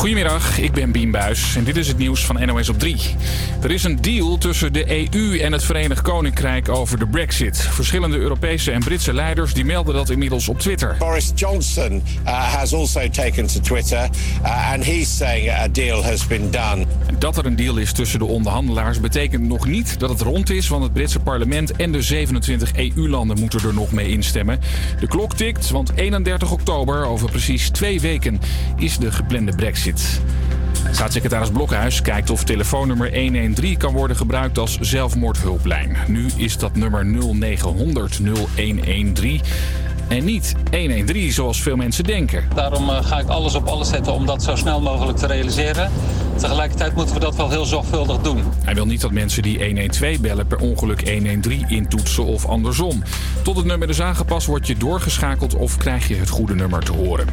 Goedemiddag, ik ben Bien Buis en dit is het nieuws van NOS op 3. Er is een deal tussen de EU en het Verenigd Koninkrijk over de brexit. Verschillende Europese en Britse leiders die melden dat inmiddels op Twitter. Boris Johnson uh, has also taken to Twitter uh, and he's saying a deal has been done. Dat er een deal is tussen de onderhandelaars betekent nog niet dat het rond is, want het Britse parlement en de 27 EU-landen moeten er nog mee instemmen. De klok tikt, want 31 oktober, over precies twee weken, is de geplande brexit. Staatssecretaris Blokhuis kijkt of telefoonnummer 113 kan worden gebruikt als zelfmoordhulplijn. Nu is dat nummer 0900 0113 en niet 113 zoals veel mensen denken. Daarom eh, ga ik alles op alles zetten om dat zo snel mogelijk te realiseren. Tegelijkertijd moeten we dat wel heel zorgvuldig doen. Hij wil niet dat mensen die 112 bellen per ongeluk 113 intoetsen of andersom. Tot het nummer is aangepast word je doorgeschakeld of krijg je het goede nummer te horen.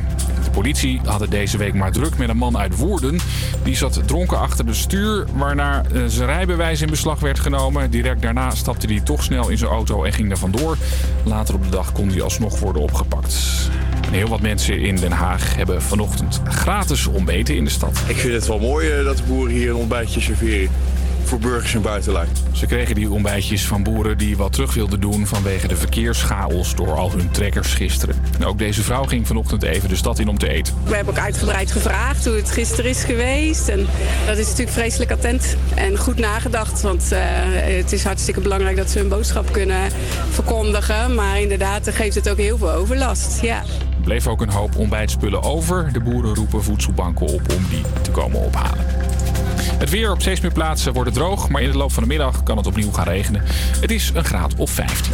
De politie had het deze week maar druk met een man uit Woerden. Die zat dronken achter de stuur, waarna eh, zijn rijbewijs in beslag werd genomen. Direct daarna stapte hij toch snel in zijn auto en ging er vandoor. Later op de dag kon hij alsnog worden opgepakt. En heel wat mensen in Den Haag hebben vanochtend gratis ontbeten in de stad. Ik vind het wel mooi eh, dat de boeren hier een ontbijtje serveren voor burgers in buitenland. Ze kregen die ontbijtjes van boeren die wat terug wilden doen vanwege de verkeerschaos door al hun trekkers gisteren. En ook deze vrouw ging vanochtend even de stad in om te eten. We hebben ook uitgebreid gevraagd hoe het gisteren is geweest. En dat is natuurlijk vreselijk attent en goed nagedacht. Want uh, het is hartstikke belangrijk dat ze hun boodschap kunnen verkondigen. Maar inderdaad, geeft het ook heel veel overlast. Ja. Er bleef ook een hoop ontbijtspullen over. De boeren roepen voedselbanken op om die te komen ophalen. Het weer op steeds meer plaatsen wordt het droog, maar in de loop van de middag kan het opnieuw gaan regenen. Het is een graad of 15.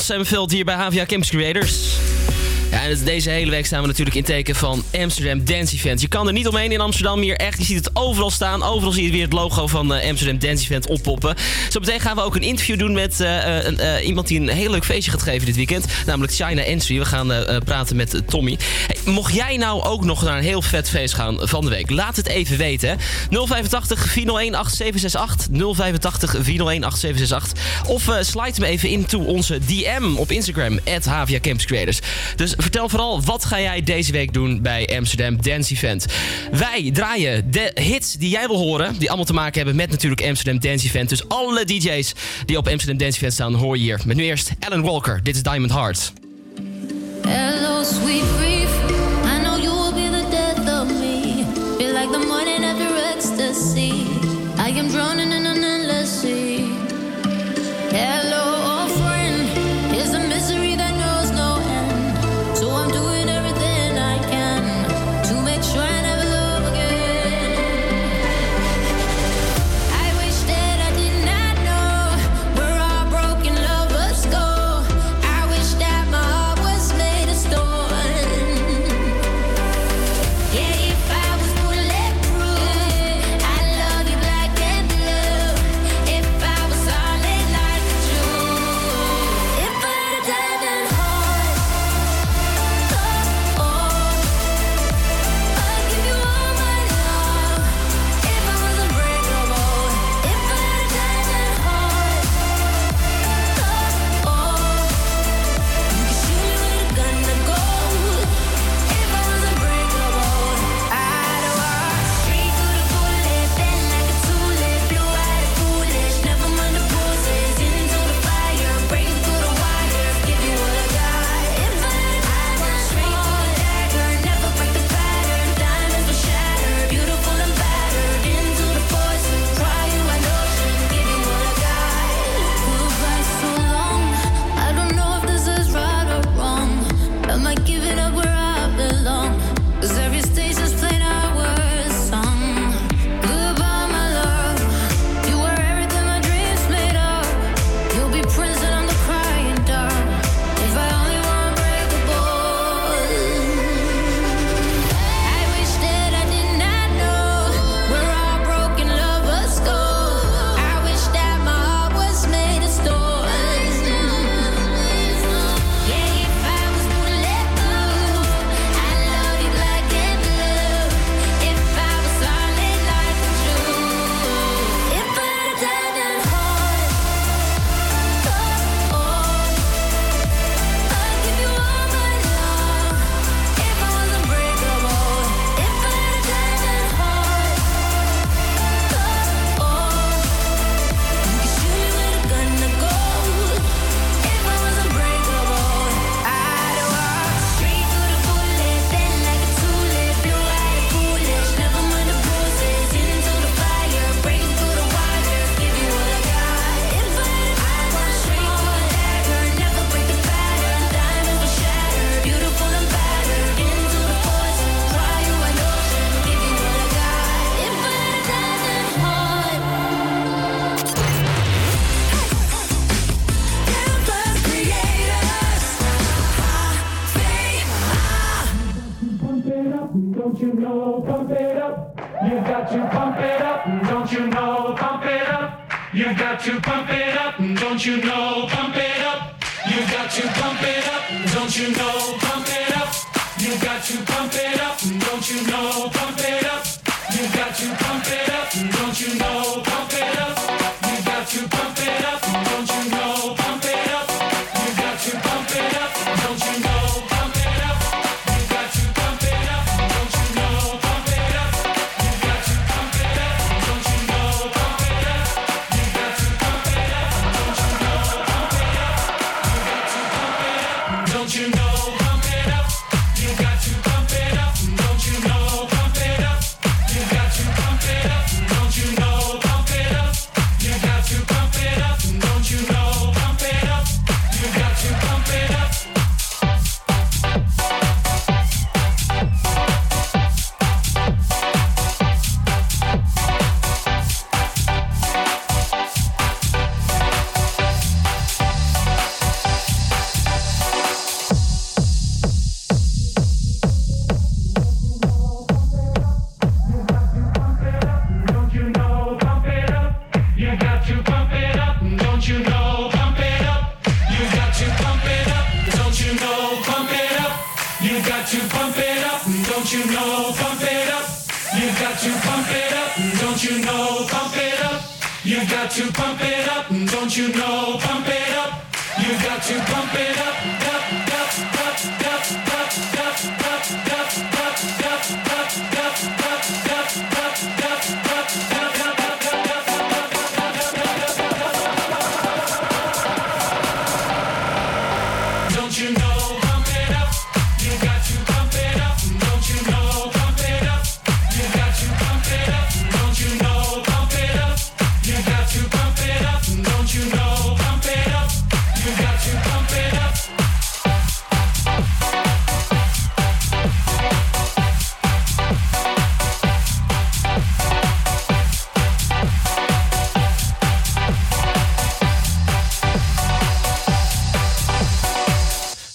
Sam Samveld hier bij HVA Campus Creators. Ja, dus deze hele week staan we natuurlijk in teken van Amsterdam Dance Event. Je kan er niet omheen in Amsterdam meer. Echt, je ziet het overal staan. Overal zie je weer het logo van uh, Amsterdam Dance Event oppoppen. Zo meteen gaan we ook een interview doen met eh, eh, een, iemand die een heel leuk feestje gaat geven dit weekend. Namelijk China Entry. We gaan praten met Tommy mocht jij nou ook nog naar een heel vet feest gaan van de week, laat het even weten. 085 401 8768. 085 401 8768. Of uh, slide me even in toe onze DM op Instagram, at Campus Creators. Dus vertel vooral, wat ga jij deze week doen bij Amsterdam Dance Event? Wij draaien de hits die jij wil horen, die allemaal te maken hebben met natuurlijk Amsterdam Dance Event. Dus alle DJ's die op Amsterdam Dance Event staan, hoor je hier. Met nu eerst Alan Walker, dit is Diamond Heart. Hello, sweet I'm drowning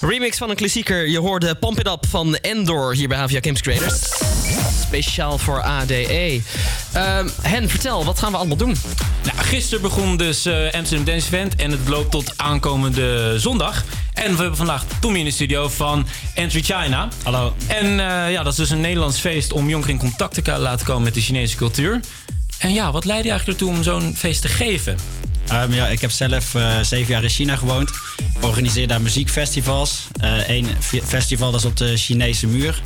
Remix van een klassieker. Je hoorde Pump It Up van Endor hier bij Havia Games Creators. Speciaal voor ADE. Ehm, Hen, vertel, wat gaan we allemaal doen? Nou, gisteren begon dus eh, Amsterdam Dance Event en het loopt tot aankomende zondag. En we hebben vandaag Tommy in de studio van Entry China. Hallo. En eh, ja, dat is dus een Nederlands feest om jongeren in contact te laten komen met de Chinese cultuur. En ja, wat leidde je eigenlijk ertoe om zo'n feest te geven? Ehm, ja, ik heb zelf eh, zeven jaar in China gewoond. Ik organiseer daar muziekfestivals. Eén festival dat is op de Chinese muur.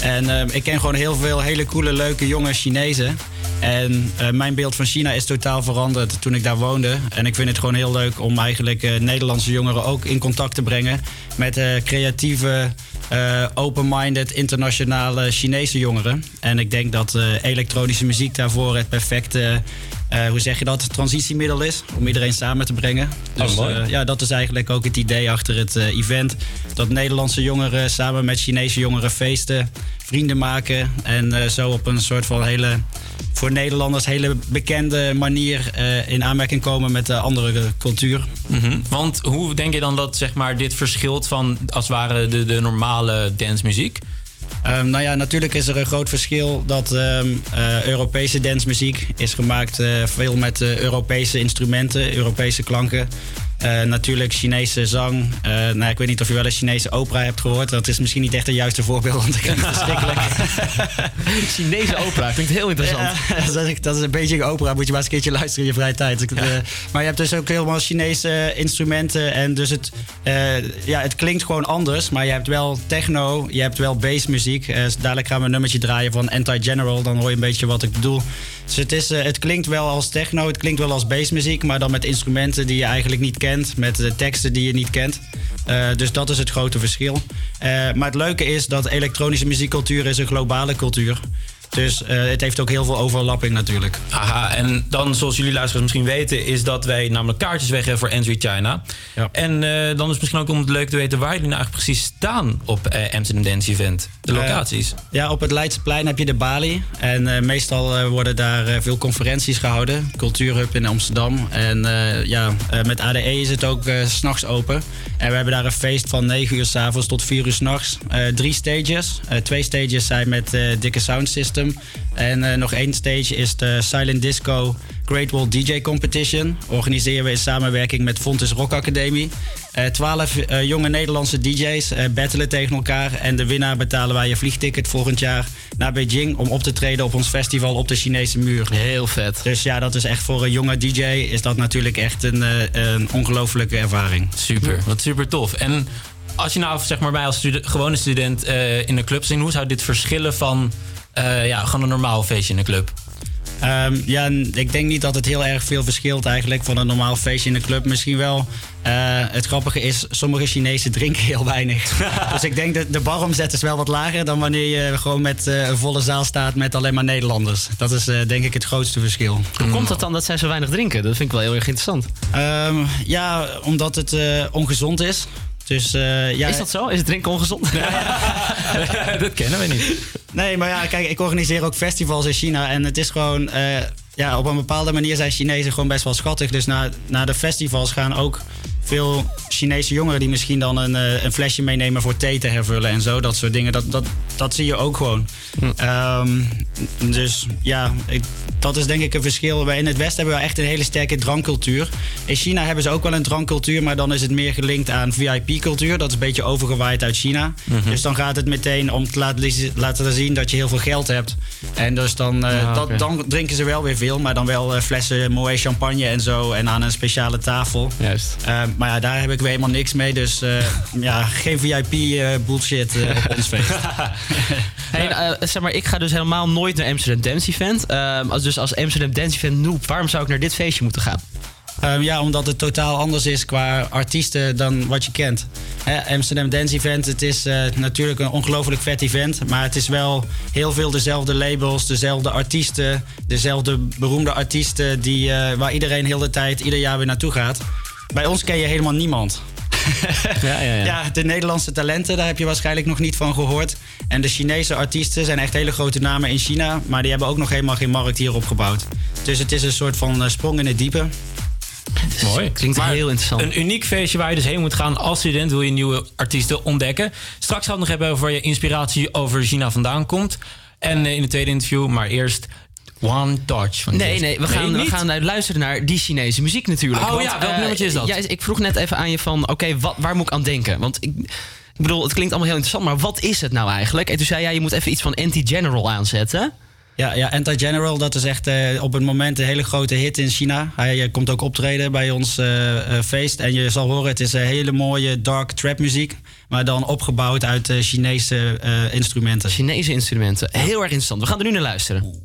En ehm, ik ken gewoon heel veel hele coole, leuke, jonge Chinezen. En eh, mijn beeld van China is totaal veranderd toen ik daar woonde. En ik vind het gewoon heel leuk om eigenlijk eh, Nederlandse jongeren ook in contact te brengen met eh, creatieve, eh, open-minded, internationale Chinese jongeren. En ik denk dat eh, elektronische muziek daarvoor het perfecte, eh, hoe zeg je dat, transitiemiddel is om iedereen samen te brengen. Dus Oh, mooi. eh, ja, dat is eigenlijk ook het idee achter het eh, event. Dat Nederlandse jongeren samen met Chinese jongeren feesten, vrienden maken en zo op een soort van hele, voor Nederlanders hele bekende manier in aanmerking komen met de andere cultuur. Mhm. Want hoe denk je dan dat zeg maar, dit verschilt van als het ware de, de normale dancemuziek? Ehm, nou ja, natuurlijk is er een groot verschil dat ehm, eh, Europese dancemuziek is gemaakt eh, veel met eh, Europese instrumenten, Europese klanken. Eh, natuurlijk Chinese zang. Eh, nou, ik weet niet of je wel eens Chinese opera hebt gehoord. Dat is misschien niet echt het juiste voorbeeld, want ik vind het verschrikkelijk. Chinese opera, klinkt heel interessant. Ja, dat, is, dat is een beetje een opera, moet je maar eens een keertje luisteren in je vrije tijd. Eh, maar je hebt dus ook helemaal Chinese instrumenten. En dus het, ja, het klinkt gewoon anders. Maar je hebt wel techno, je hebt wel bassmuziek. Dadelijk gaan we een nummertje draaien van Anti-General. Dan hoor je een beetje wat ik bedoel. Dus het, is, eh, het klinkt wel als techno, het klinkt wel als bassmuziek. Maar dan met instrumenten die je eigenlijk niet kent. Met eh, teksten die je niet kent. Eh, dus dat is het grote verschil. Maar het leuke is dat elektronische muziekcultuur is een globale cultuur. Dus eh, het heeft ook heel veel overlapping natuurlijk. Aha, en dan, zoals jullie luisteraars misschien weten, is dat wij namelijk kaartjes weggeven voor Entry China. En eh, dan is het misschien ook om het leuk te weten waar jullie nou eigenlijk precies staan op eh, Amsterdam Dance Event. De locaties. Ja, op het Leidseplein heb je de Bali. En meestal worden daar veel conferenties gehouden. Cultuurhub in Amsterdam. En ja, met ADE is het ook s s'nachts open. En we hebben daar een feest van 9 uur s'avonds tot 4 uur s'nachts. Drie stages. Twee stages zijn met dikke sound system. En eh, nog één stage is de Silent Disco Great Wall DJ Competition. Organiseren we in samenwerking met Fontes Rock Academie. Eh, Twaalf eh, jonge Nederlandse DJ's battelen tegen elkaar. En de winnaar betalen wij een vliegticket volgend jaar naar Beijing om op te treden op ons festival op de Chinese muur. Heel vet. Dus ja, dat is echt voor een jonge DJ is dat natuurlijk echt een, een ongelofelijke ervaring. Super, wat super tof. En als je nou zeg maar bij als gewone student in een club zit, hoe zou dit verschillen van eh, ja, gewoon een normaal feestje in een club? Ehm, ja, ik denk niet dat het heel erg veel verschilt eigenlijk van een normaal feestje in de club. Misschien wel. eh, het grappige is, sommige Chinezen drinken heel weinig. dus ik denk dat de baromzet is wel wat lager dan wanneer je gewoon met eh, een volle zaal staat met alleen maar Nederlanders. Dat is eh, denk ik het grootste verschil. Hoe komt het dan dat zij zo weinig drinken? Dat vind ik wel heel erg interessant. Ehm, ja, omdat het eh, ongezond is. Dus, eh, ja, Is dat zo? Is het drinken ongezond? dat kennen we niet. Nee, maar ja, kijk, ik organiseer ook festivals in China. En het is gewoon, eh, ja, op een bepaalde manier zijn Chinezen gewoon best wel schattig. Dus naar, naar de festivals gaan ook veel Chinese jongeren die misschien dan een, eh, een flesje meenemen voor thee te hervullen en zo. Dat soort dingen. Dat, dat, dat zie je ook gewoon. Ehm, dus ja, ik, dat is denk ik een verschil. In het Westen hebben we echt een hele sterke drankcultuur. In China hebben ze ook wel een drankcultuur, maar dan is het meer gelinkt aan VIP-cultuur. Dat is een beetje overgewaaid uit China. Mhm. Dus dan gaat het meteen om te laten, laten zien dat je heel veel geld hebt. En dus dan, eh, Ja, dat, dan drinken ze wel weer veel, maar dan wel eh, flessen mooie champagne en zo. En aan een speciale tafel. Juist. Eh, maar ja, daar heb ik weer helemaal niks mee. Dus eh, ja, geen VIP-bullshit op ons feest. Hey, eh, zeg maar, ik ga dus helemaal nooit naar Amsterdam Dance Event. Ehm, als, dus als Amsterdam Dance Event noob, waarom zou ik naar dit feestje moeten gaan? Ehm, ja, omdat het totaal anders is qua artiesten dan wat je kent. Hè, Amsterdam Dance Event, het is eh, natuurlijk een ongelooflijk vet event. Maar het is wel heel veel dezelfde labels, dezelfde artiesten, dezelfde beroemde artiesten die, eh, waar iedereen heel de tijd, ieder jaar weer naartoe gaat. Bij ons ken je helemaal niemand. Ja, ja, ja. Ja, de Nederlandse talenten, daar heb je waarschijnlijk nog niet van gehoord. En de Chinese artiesten zijn echt hele grote namen in China. Maar die hebben ook nog helemaal geen markt hier opgebouwd. Dus het is een soort van eh, sprong in het diepe. Mooi. Klinkt Maar heel interessant. Een uniek feestje waar je dus heen moet gaan als student. Wil je nieuwe artiesten ontdekken. Straks gaan we het nog hebben over waar je inspiratie over China vandaan komt. En eh, in het tweede interview, maar eerst One Touch. Van Nee, nee, we gaan, we gaan eh, luisteren naar die Chinese muziek natuurlijk. Oh ja, welk eh, nummertje is dat? jij- ik vroeg net even aan je van, oké, wat waar moet ik aan denken? Want ik, ik bedoel, het klinkt allemaal heel interessant, maar wat is het nou eigenlijk? En toen zei jij, je moet even iets van Anti-General aanzetten. Ja, ja Anti-General, dat is echt eh, op het moment een hele grote hit in China. Hij komt ook optreden bij ons feest. En je zal horen, het is een hele mooie dark trap muziek. Maar dan opgebouwd uit eh, Chinese eh, instrumenten. Chinese instrumenten. Heel erg interessant. We gaan er nu naar luisteren.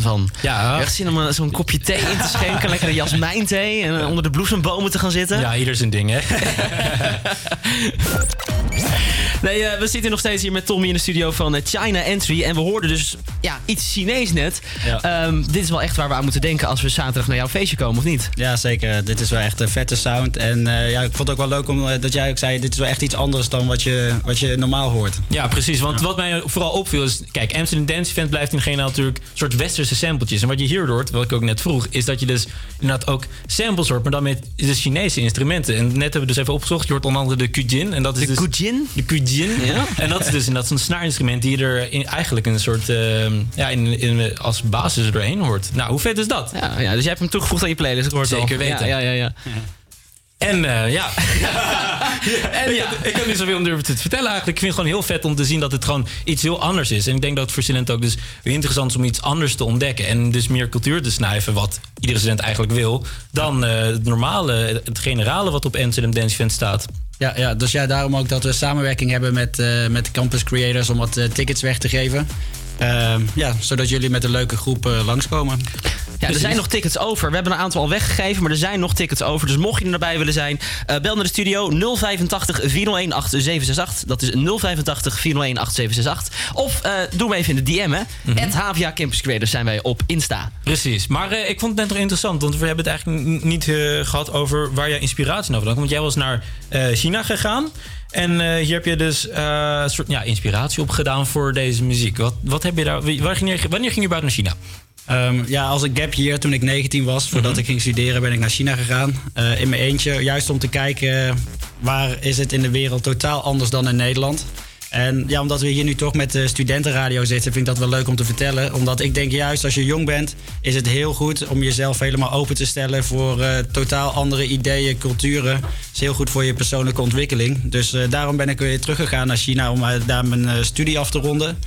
Van. Ja. Echt zin om eh, zo'n kopje thee in te schenken. lekker een jasmijnthee. En eh, onder de bloesembomen te gaan zitten. Ja, ieder zijn ding, hè? Nee, eh, we zitten nog steeds hier met Tommy in de studio van China Entry. En we hoorden dus ja, iets Chinees net. Ehm, dit is wel echt waar we aan moeten denken als we zaterdag naar jouw feestje komen, of niet? Ja, zeker. Dit is wel echt een vette sound. En eh, ja, ik vond het ook wel leuk om, dat jij ook zei... dit is wel echt iets anders dan wat je, wat je normaal hoort. Ja, precies. Want wat mij vooral opviel is... Kijk, Amsterdam Dance Event blijft in generaal natuurlijk... een soort westerse sampletjes. En wat je hier hoort, wat ik ook net vroeg... is dat je dus inderdaad ook samples hoort... maar dan met de Chinese instrumenten. En net hebben we dus even opgezocht. Je hoort onder andere de kujin. En dat is De dus, kujin? De kujin. Ja. En dat is dus inderdaad zo'n snaarinstrument... die er in, eigenlijk een soort... ehm, ja, in, in, als basis er doorheen hoort. Nou, hoe vet is dat? Ja, ja, dus jij hebt hem toegevoegd aan je playlist, ik hoor het al. Zeker weten. Ja, ja, ja. ja. En eh, ja. en ja. Ik heb niet zoveel om durven te vertellen eigenlijk. Ik vind het gewoon heel vet om te zien dat het gewoon iets heel anders is. En ik denk dat het voor studenten ook dus weer interessant is om iets anders te ontdekken. En dus meer cultuur te snuiven, wat iedere student eigenlijk wil. Dan eh, het normale, het generale wat op Amsterdam Dance Event staat. Ja, ja, dus ja, daarom ook dat we samenwerking hebben met, eh, met Campus Creators... om wat tickets weg te geven. Ehm, ja, zodat jullie met een leuke groep langskomen. Ja, er zijn nog tickets over. We hebben een aantal al weggegeven, maar er zijn nog tickets over. Dus mocht je er erbij willen zijn, eh, bel naar de studio 085 401 8768. Dat is 085 401 8768. Of eh, doe hem even in de DM, hè. Het Havia Campus Creators zijn wij op Insta. Precies. Maar eh, ik vond het net nog interessant, want we hebben het eigenlijk niet eh, gehad over waar jij inspiratie naar had. Want jij was naar China gegaan. En hier heb je dus een soort ja, inspiratie op gedaan voor deze muziek. Wat, wat heb je daar, je, wanneer ging je buiten naar China? Ehm, ja, als een gap year toen ik 19 was, voordat ik ging studeren, ben ik naar China gegaan. Eh, in mijn eentje, juist om te kijken waar is het in de wereld totaal anders dan in Nederland. En ja, omdat we hier nu toch met de studentenradio zitten, vind ik dat wel leuk om te vertellen. Omdat ik denk juist als je jong bent, is het heel goed om jezelf helemaal open te stellen voor eh, totaal andere ideeën, culturen. Dat is heel goed voor je persoonlijke ontwikkeling. Dus eh, daarom ben ik weer teruggegaan naar China om eh, daar mijn studie af te ronden.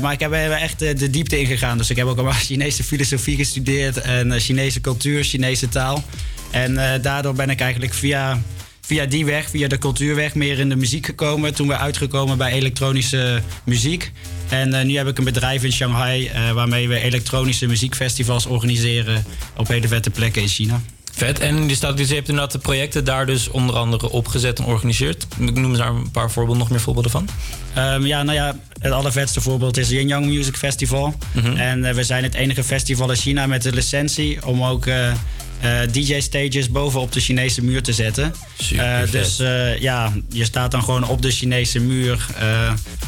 Maar ik heb echt de diepte in gegaan. Dus ik heb ook allemaal Chinese filosofie gestudeerd en Chinese cultuur, Chinese taal. En daardoor ben ik eigenlijk via, via die weg, via de cultuurweg, meer in de muziek gekomen. Toen we uitgekomen bij elektronische muziek. En eh, nu heb ik een bedrijf in Shanghai eh, waarmee we elektronische muziekfestivals organiseren op hele vette plekken in China. Vet. En je, staat, dus je hebt inderdaad de projecten daar dus onder andere opgezet en georganiseerd. Ik noem daar een paar voorbeelden, nog meer voorbeelden van. Ehm, ja, nou ja, het allervetste voorbeeld is Yin Yang Music Festival. Mhm. En eh, we zijn het enige festival in China met de licentie om ook eh, DJ-stages bovenop de Chinese muur te zetten. Super vet. dus eh, ja, je staat dan gewoon op de Chinese muur.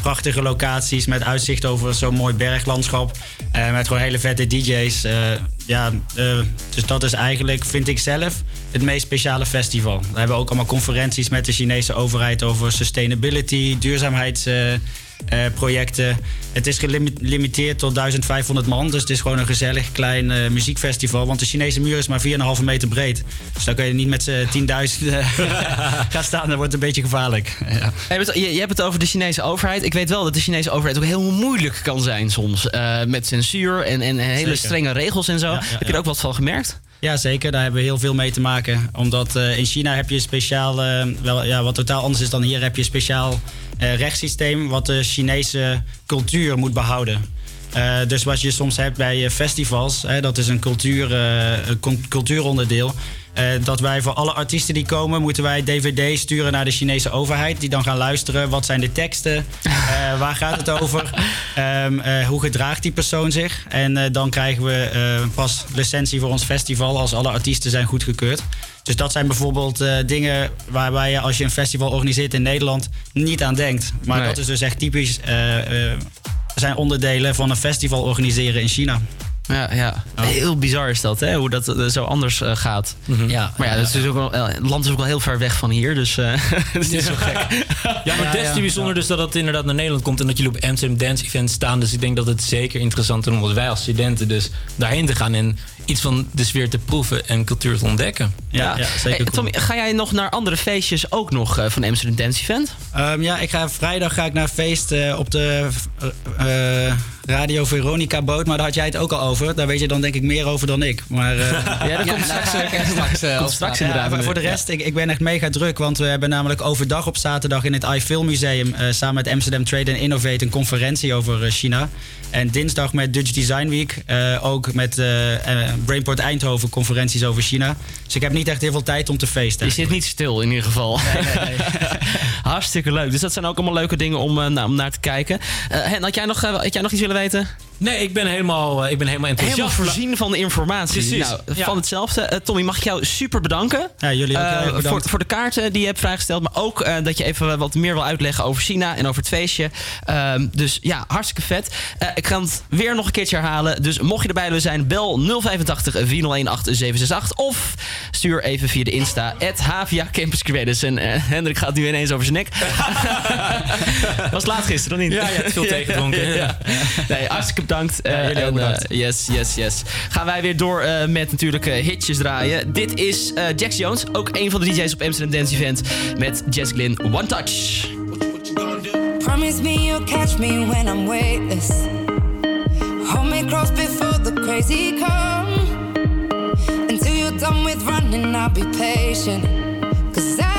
prachtige locaties met uitzicht over zo'n mooi berglandschap. met gewoon hele vette DJ's. ja, dus dat is eigenlijk, vind ik zelf, het meest speciale festival. We hebben ook allemaal conferenties met de Chinese overheid over sustainability, duurzaamheidsprojecten. het is gelimiteerd tot 1500 man, dus het is gewoon een gezellig klein eh, muziekfestival. Want de Chinese muur is maar 4,5 meter breed. Dus dan kun je niet met z'n 10.000 eh, gaan staan, dat wordt een beetje gevaarlijk. Ja. Je hebt, het, je, je hebt het over de Chinese overheid. Ik weet wel dat de Chinese overheid ook heel moeilijk kan zijn soms. eh, met censuur en, en hele Zeker. strenge regels en zo. Ja, ja, Heb je er ook wat van gemerkt? Ja, zeker. Daar hebben we heel veel mee te maken. Omdat eh, in China heb je speciaal, eh, wel, ja, wat totaal anders is dan hier, heb je speciaal eh, rechtssysteem wat de Chinese cultuur moet behouden. Eh, dus wat je soms hebt bij festivals, hè, dat is een, cultuur, een cultuuronderdeel. Eh, dat wij voor alle artiesten die komen, moeten wij DVD sturen naar de Chinese overheid. Die dan gaan luisteren. Wat zijn de teksten? Eh, waar gaat het over? Eh, hoe gedraagt die persoon zich? En dan krijgen we pas licentie voor ons festival als alle artiesten zijn goedgekeurd. Dus dat zijn bijvoorbeeld dingen waarbij je als je een festival organiseert in Nederland niet aan denkt. Maar Nee. dat is dus echt typisch. zijn onderdelen van een festival organiseren in China. Ja, ja. Heel bizar is dat, hè? Hoe dat eh, zo anders eh, gaat. Ja, Maar ja, dat is dus ook wel, eh, het land is ook wel heel ver weg van hier, dus eh, het is niet zo gek. Ja, maar Ja, des te bijzonder dus dat het inderdaad naar Nederland komt... en dat jullie op Amsterdam Dance Event staan. Dus ik denk dat het zeker interessant is om wij als studenten dus daarheen te gaan... en iets van de sfeer te proeven en cultuur te ontdekken. Ja, ja, zeker. Hey, cool. Tommy, ga jij nog naar andere feestjes ook nog van Amsterdam Dance Event? Ehm, ja, ik ga vrijdag ga ik naar een feest op de Radio Veronica boot, maar daar had jij het ook al over. Daar weet je dan denk ik meer over dan ik. Maar, eh, Ja, dat komt straks, eh, straks, eh, Komt straks Ja, inderdaad. voor, voor de rest, ik, ik ben echt mega druk. Want we hebben namelijk overdag op zaterdag in het iFilm Museum... eh, samen met Amsterdam Trade and Innovate een conferentie over China. En dinsdag met Dutch Design Week eh, ook met Brainport Eindhoven conferenties over China. Dus ik heb niet echt heel veel tijd om te feesten. Je zit niet stil in ieder geval. Hartstikke leuk. Dus dat zijn ook allemaal leuke dingen om, eh, nou, om naar te kijken. Eh, Hen, had jij, nog, had jij nog iets willen weten? weten? Nee, ik ben helemaal, eh, ik ben helemaal enthousiast. Helemaal voorzien van de informatie. Precies, Nou, ja. Van hetzelfde. Eh, Tommy, mag ik jou super bedanken? Ja, jullie ook Eh, heel erg bedankt. voor, voor de kaarten die je hebt vrijgesteld. Maar ook eh, dat je even wat meer wil uitleggen over China en over het feestje. Ehm, dus ja, hartstikke vet. Eh, ik ga het weer nog een keertje herhalen. Dus mocht je erbij willen zijn, bel 085 401 8768. Of stuur even via de Insta. Havia Campus Credits. En Hendrik gaat nu ineens over zijn nek. Was laat gisteren, of niet? Ja, je hebt veel teegedronken. Ja. Nee, hartstikke bedankt. Ja, jullie Eh, ook bedankt. eh, yes, yes, yes. Gaan wij weer door eh, met natuurlijk eh, hitjes draaien. Dit is eh, Jax Jones, ook een van de DJ's op Amsterdam Dance Event. Met Jess Glynn, One Touch. Promise me you'll catch me when I'm weightless. Hold me close before the crazy come. Until you're done with running, I'll be patient. Cause I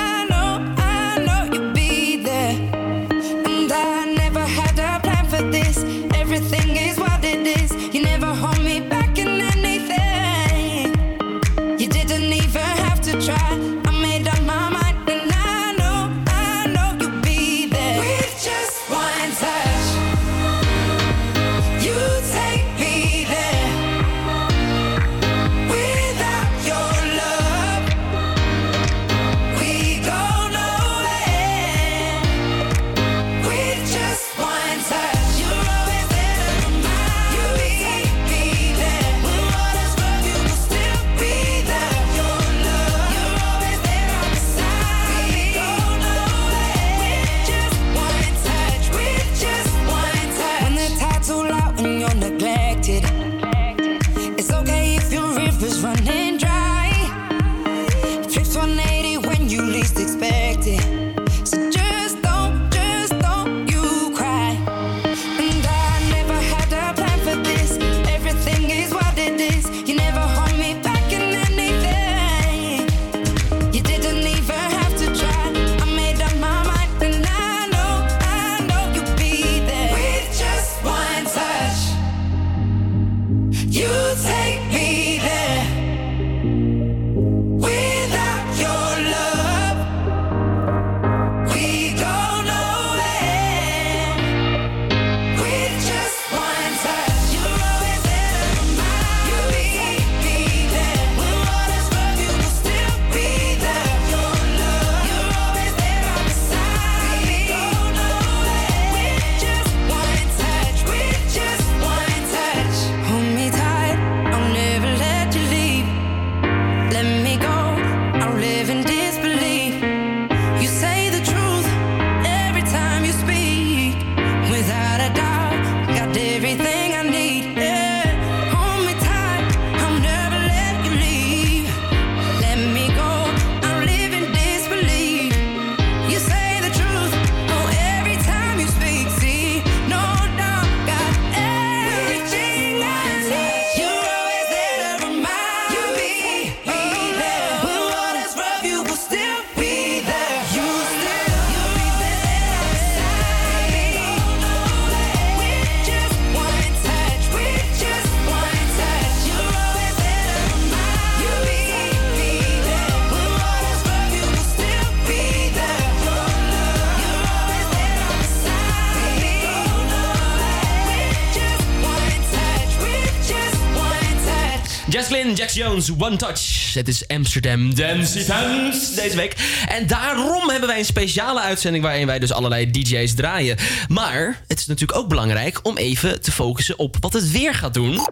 One Touch. Het is Amsterdam Dance Event deze week. En daarom hebben wij een speciale uitzending waarin wij dus allerlei DJ's draaien. Maar het is natuurlijk ook belangrijk om even te focussen op wat het weer gaat doen.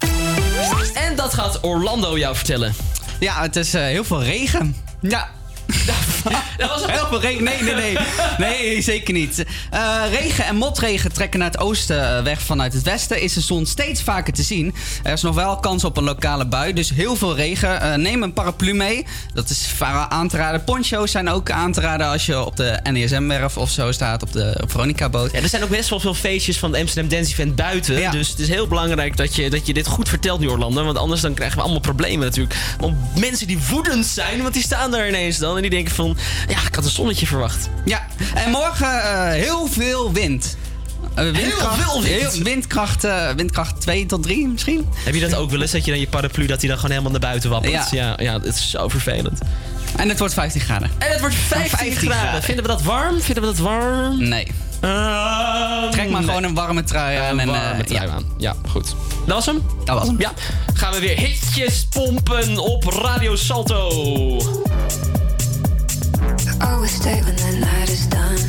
En dat gaat Orlando jou vertellen. Ja, het is eh, heel veel regen. Ja. Dat was Heel veel regen. Nee, nee, nee. Nee, zeker niet. Eh, regen en motregen trekken naar het oosten eh, weg vanuit het westen. Is de zon steeds vaker te zien. Er is nog wel kans op een lokale bui, dus heel veel regen. Eh, neem een paraplu mee. Dat is aan te raden. Poncho's zijn ook aan te raden als je op de NESM-werf of zo staat, op de Veronica-boot. Ja, er zijn ook best wel veel feestjes van de Amsterdam Dance Event buiten. Dus het is heel belangrijk dat je, dat je dit goed vertelt nu, Orlando. Want anders dan krijgen we allemaal problemen natuurlijk. Want mensen die woedend zijn, want die staan daar ineens dan. En die denken van, ja, ik had een zonnetje verwacht. Ja, en morgen eh, heel veel wind. Eh, windkracht, veel wind. heel- windkracht, eh, windkracht 2 tot 3 misschien. Heb je dat ook wel eens, dat je dan je paraplu, dat die dan gewoon helemaal naar buiten wappert? Ja. ja, ja het is zo vervelend. En het wordt 15 graden. En het wordt 15, graden. Vinden we dat warm? Vinden we dat warm? Nee. Trek maar gewoon een warme trui aan. Een en, warme trui ja. aan. Ja, goed. Dat was hem? Dat was hem. Ja. Gaan we weer hitjes pompen op Radio Salto. Always stay when the night is done.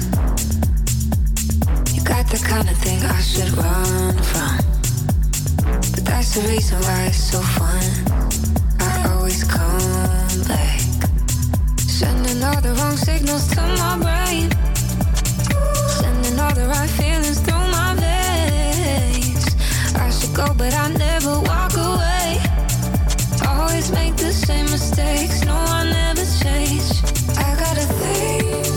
You got the kind of thing I should run from. But that's the reason why it's so fun. I always come back. Sending all the wrong signals to my brain. Sending all the right feelings through my veins. I should go, but I never walk away. Always make the same mistakes. No, I never change. I got a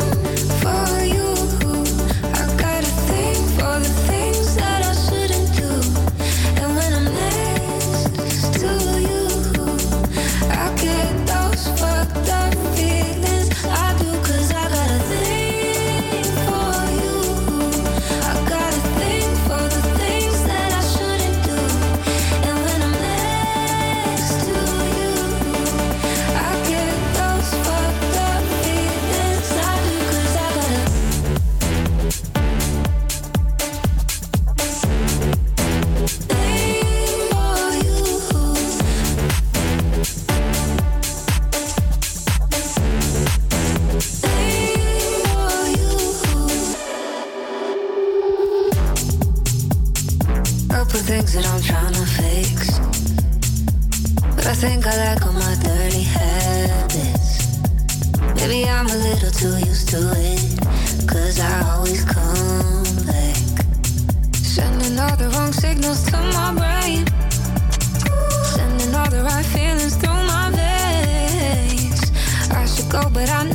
think I like all my dirty habits. Maybe I'm a little too used to it. Cause I always come back. Sending all the wrong signals to my brain. Sending all the right feelings through my veins. I should go, but I never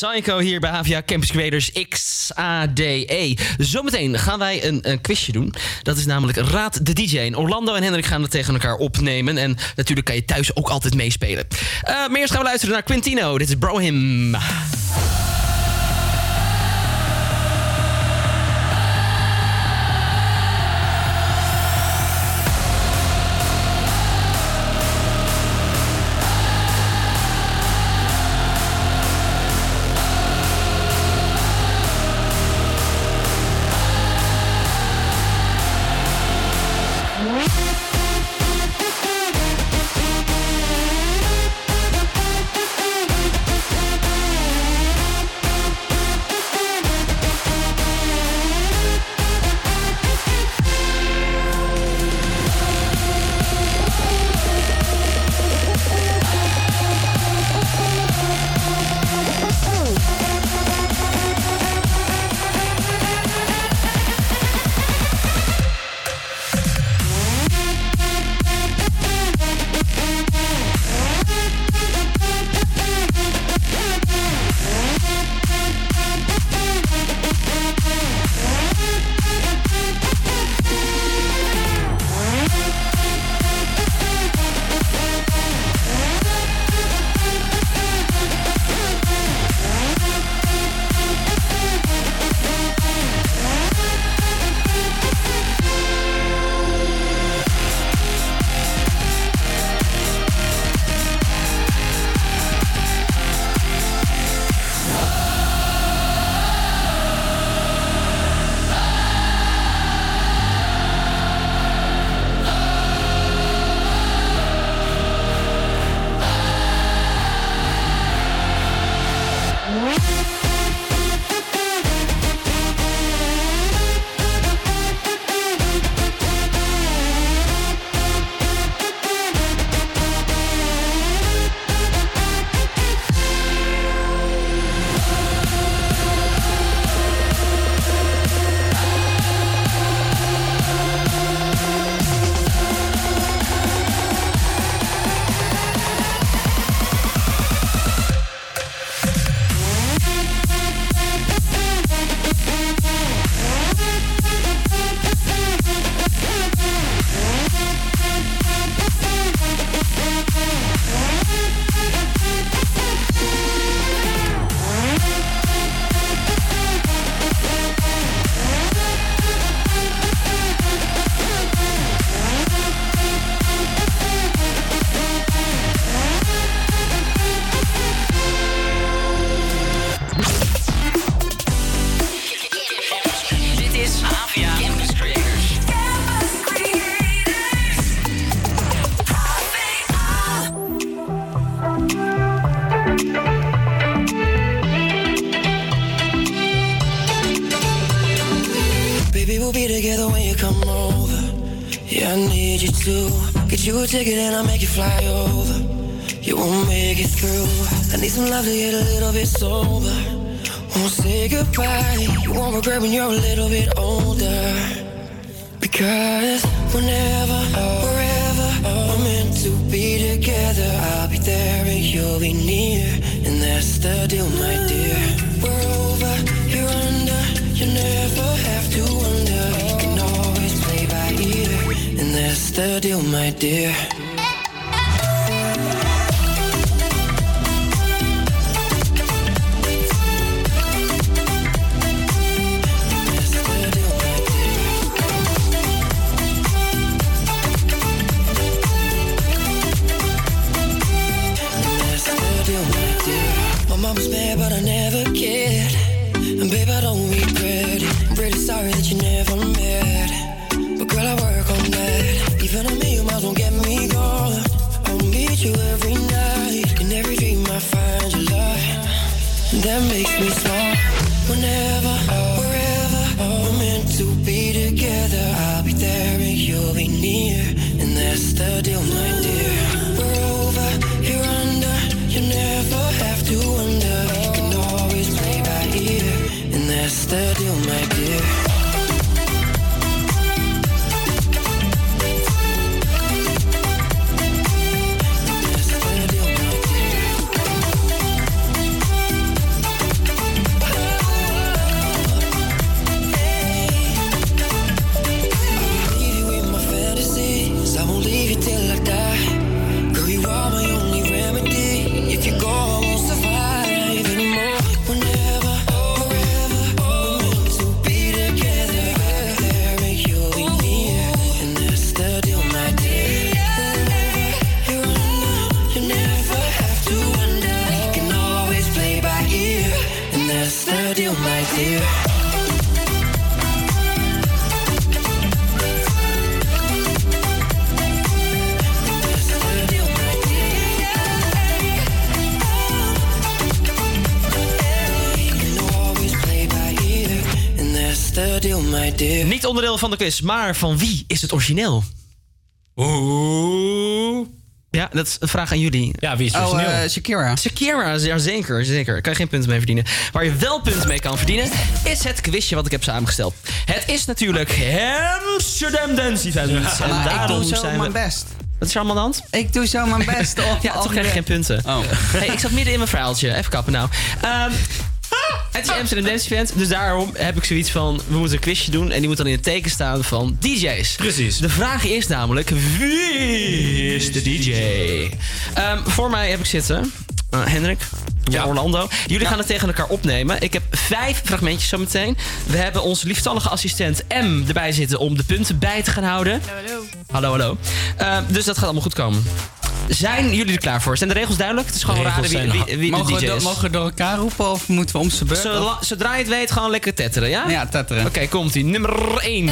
Psycho hier bij HVA Campus Creators XADE. Zometeen gaan wij een, een, quizje doen. Dat is namelijk Raad de DJ. Orlando en Hendrik gaan het tegen elkaar opnemen. En natuurlijk kan je thuis ook altijd meespelen. Eh, uh, maar eerst gaan we luisteren naar Quintino. Dit is Brohim. Ticket and I'll make you fly over. You won't make it through. I need some love to get a little bit sober. Won't say goodbye. You won't regret when you're a little bit older. Because whenever, wherever we're meant to be together, I'll be there and you'll be near. And that's the deal, my dear. The oh deal, my dear. That's oh deal, my dear. My mama's mad, but I never cared. And babe, I don't regret it. I'm pretty sorry that you never met. Onderdeel van de quiz, maar van wie is het origineel? Oeh. Ja, dat is een vraag aan jullie. Ja, wie is Oh, origineel? eh, Shakira. Shakira, ja, zeker, zeker. Daar kan je geen punten mee verdienen. Waar je wel punten mee kan verdienen, is het quizje wat ik heb samengesteld. Het is natuurlijk Amsterdam Dance Event. En Maar ik daarom doe zo zijn mijn we... best. Wat is er allemaal aan de hand? Ik doe zo mijn best. Of ja, toch krijg je geen punten. Oh. Hey, ik zat midden in mijn verhaaltje. Even kappen nou. Ehm, het is Amsterdam Dance Event, dus daarom heb ik zoiets van... we moeten een quizje doen en die moet dan in het teken staan van DJ's. Precies. De vraag is namelijk, wie is de DJ? Ehm, voor mij heb ik zitten... eh, Hendrik, ja. Orlando. Jullie gaan het tegen elkaar opnemen. Ik heb vijf fragmentjes zometeen. We hebben onze lieftallige assistent M erbij zitten om de punten bij te gaan houden. Hallo. Hallo, hallo. Ehm, dus dat gaat allemaal goed komen. Zijn jullie er klaar voor? Zijn de regels duidelijk? Het is gewoon De raden regels wie, zijn wie, wie mogen, de we DJ door, is. mogen we door elkaar roepen of moeten we om zijn beurt? Of- zodra je het weet, gewoon lekker tetteren, ja? Ja, tetteren. Oké, komt-ie. Nummer 1.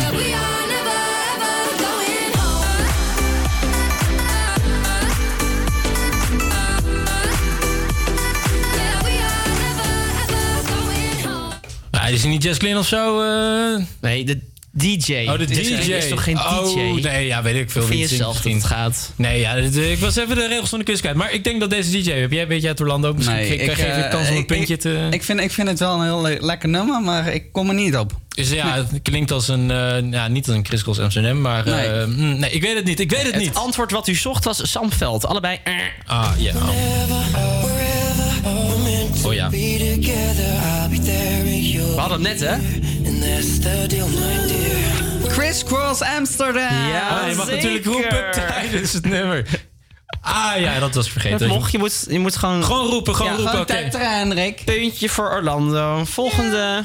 Ja, is hij niet Jess Glynn of zo? eh? Nee, de DJ. Oh, de Het DJ. het is toch geen DJ? Oh, nee, ja, weet ik veel. Vind je zelf dat het gaat? Nee, ja, dit- ik was even de regels van de quiz kwijt. Maar ik denk dat deze DJ heb. Jij weet jij het Orlando? Misschien Nee, ik, geef je eh, de kans om een puntje ik- te... Ik vind, ik vind het wel een heel le- lekker nummer, maar ik kom er niet op. Dus ja, het klinkt als een... eh, ja, niet als een Chris Cross Amsterdam, maar... eh, Nee. mm, nee, ik weet het niet. Ik weet het, Het niet. antwoord wat u zocht was Samveld. Allebei. eh. Ah, ja. Oh ja. And you'll We hadden het net, hè? And that's the deal, my dear. Criss Cross Amsterdam. Ja, Ah, je mag zeker. natuurlijk roepen tijdens het nummer. Ah ja, dat was vergeten. Dat mocht, je moet, je moet gewoon... Gewoon roepen, gewoon Ja, roepen. Gewoon tetteren, Hendrik. Puntje voor Orlando. Volgende.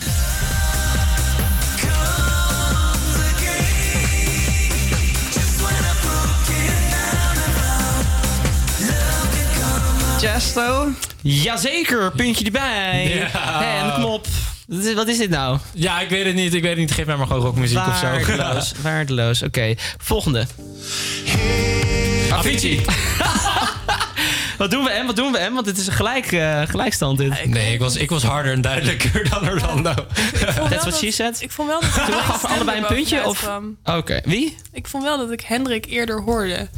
Chesto. Jazeker, puntje erbij. Ja. En kom op. Wat is- dit nou? Ja, ik weet het niet. Ik weet het niet. Geef mij maar gewoon rockmuziek of zo. Waardeloos. Waardeloos. Oké, volgende. Avicii. Wat doen we, Em? Wat doen we, Em? Want het is een gelijk, eh, gelijkstand dit. Nee, ik was, ik was harder en duidelijker dan Orlando. That's what she said. Ik vond wel dat Doen we allebei een puntje? Of... Oké, wie? Ik vond wel dat ik Hendrik eerder hoorde.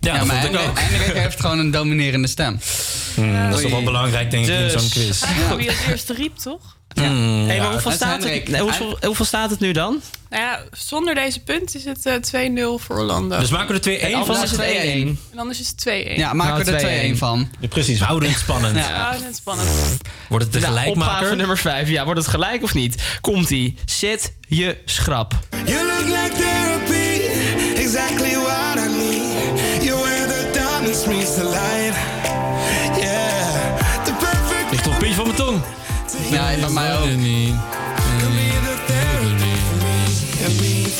Ja, maar Hendrik, Hendrik heeft gewoon een dominerende stem. Hmm, dat is toch wel belangrijk, denk ik, in Dus- zo'n quiz. Eigenlijk wie het eerste riep, toch? Hmm, Hey, maar ja. hoeveel, staat het, nee, hoeveel, hoeveel staat het nu dan? Nou ja, zonder deze punt is het eh, 2-0 voor Orlando. Dus maken we er 2-1 En van? is het 1-1. En anders is het 2-1. Ja, maken we Nou, er 2-1 van. Ja, precies, we houden het spannend. Ja, het is spannend. Wordt het de Nou, gelijkmaker? opgave nummer 5. Ja, wordt het gelijk of niet? Komt-ie. Zet je schrap. You look like therapy, exactly what Ja, bij mij ook.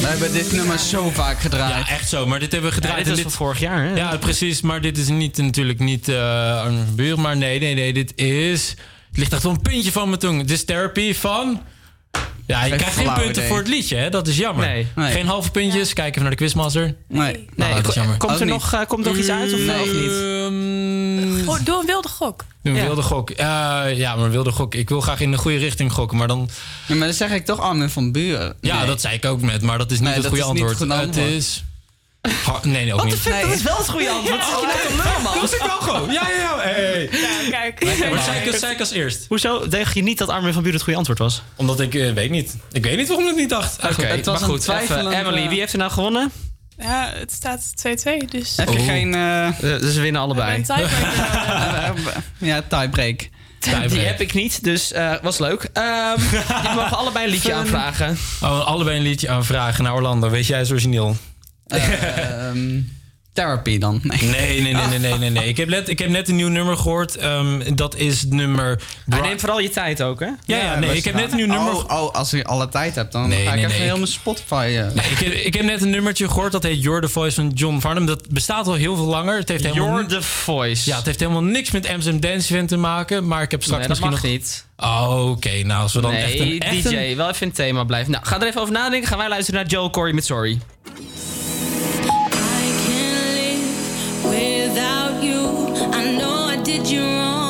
We hebben dit nummer zo vaak gedraaid. Ja, echt zo. Maar dit hebben we Ja, gedraaid. dit en was van vorig jaar, hè? Ja, precies. Maar dit is niet, natuurlijk niet eh Armin van Buuren. Maar nee, nee, nee. Dit is... Het ligt echt op een puntje van mijn tong. This Therapy van... Ja, je Geen krijgt geen punten idee. voor het liedje, hè? Dat is jammer. Nee. Nee. Geen halve puntjes. Kijken we naar de quizmaster. Nee. Nou, dat is jammer. Komt er nog, eh, komt er nog iets uit of, Nee. of niet? Ehm, Goh, doe een wilde gok. een Ja. wilde gok. Eh, ja, maar een wilde gok. Ik wil graag in de goede richting gokken, maar dan... Ja, maar dan zeg ik toch Armin van Buren. Ja, Nee. dat zei ik ook net, maar dat is niet Nee, het goede niet antwoord. het antwoord. is... Ha- nee, nee, ook Wat de niet. fuck, dat is wel het goede antwoord. Nou man? Dat is ik wel gewoon. Ja, ja, ja. Hey. Ja, kijk. Maar zei ik, zei ik als eerst? Hoezo dacht je niet dat Armin van Buren het goede antwoord was? Omdat ik eh, weet niet. Ik weet niet waarom ik het niet dacht. Oké, was maar een goed. Even, Emily, eh, wie heeft er nou gewonnen? Ja, het staat 2-2, dus... Heb je Oh. geen... eh, Eh, dus we winnen allebei. Nodig. ja, tiebreak. Die heb ik niet, dus eh, was leuk. Ehm jullie mogen allebei een liedje aanvragen. Oh, allebei een liedje aanvragen naar Orlando. Weet jij het origineel? Ehm, therapy dan. Nee. Nee, nee, nee, nee, nee. Ik, heb net, ik heb net een nieuw nummer gehoord. Ehm, dat is nummer... Maar neem vooral je tijd ook, hè? Ja, ja, nee, ik heb net een nieuw nummer... Oh, oh, als je alle tijd hebt, dan Nee, ga ik even nee, heel mijn Spotify... eh, Nee, ik, heb, ik heb net een nummertje gehoord. Dat heet You're the Voice van John Farnham. Dat bestaat al heel veel langer. Het heeft helemaal, You're the voice. ja, het heeft helemaal niks met Amsterdam Dance Event te maken. Maar ik heb straks nee, dat misschien mag nog... niet. Oh, oké. Nou, als we dan nee, echt een... Echt DJ, een- wel even in het thema blijven. Nou, ga er even over nadenken. Gaan wij luisteren naar Joe Corey met Sorry. I know I did you wrong.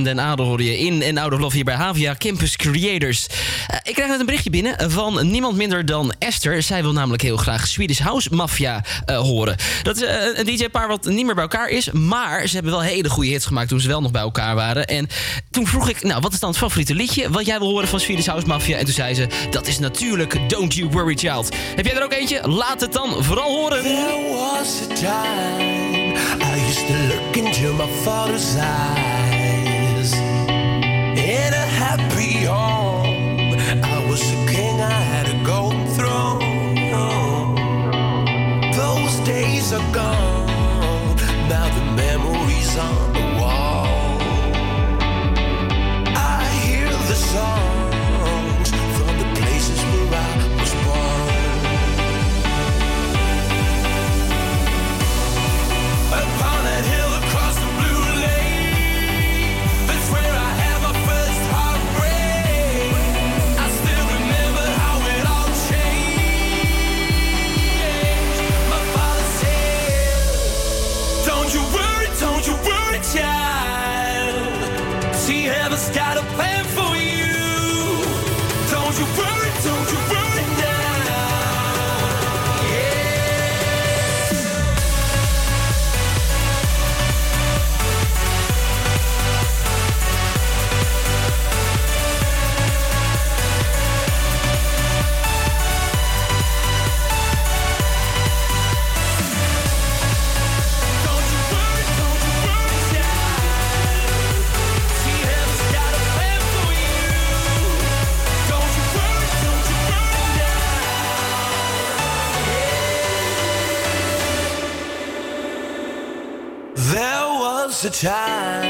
en den Adel hoorde je in en Out of Love hier bij Havia Campus Creators. Eh, ik krijg net een berichtje binnen van niemand minder dan Esther. Zij wil namelijk heel graag Swedish House Mafia eh, horen. Dat is eh, een DJ-paar wat niet meer bij elkaar is, maar ze hebben wel hele goede hits gemaakt toen ze wel nog bij elkaar waren. En toen vroeg ik, nou, wat is dan het favoriete liedje wat jij wil horen van Swedish House Mafia? En toen zei ze, dat is natuurlijk Don't You Worry Child. Heb jij er ook eentje? Laat het dan vooral horen. There was a time I used to look into my father's eyes. happy home. I was a king, I had a golden throne. Those days are gone. Now the memories on the wall. I hear the song. the time.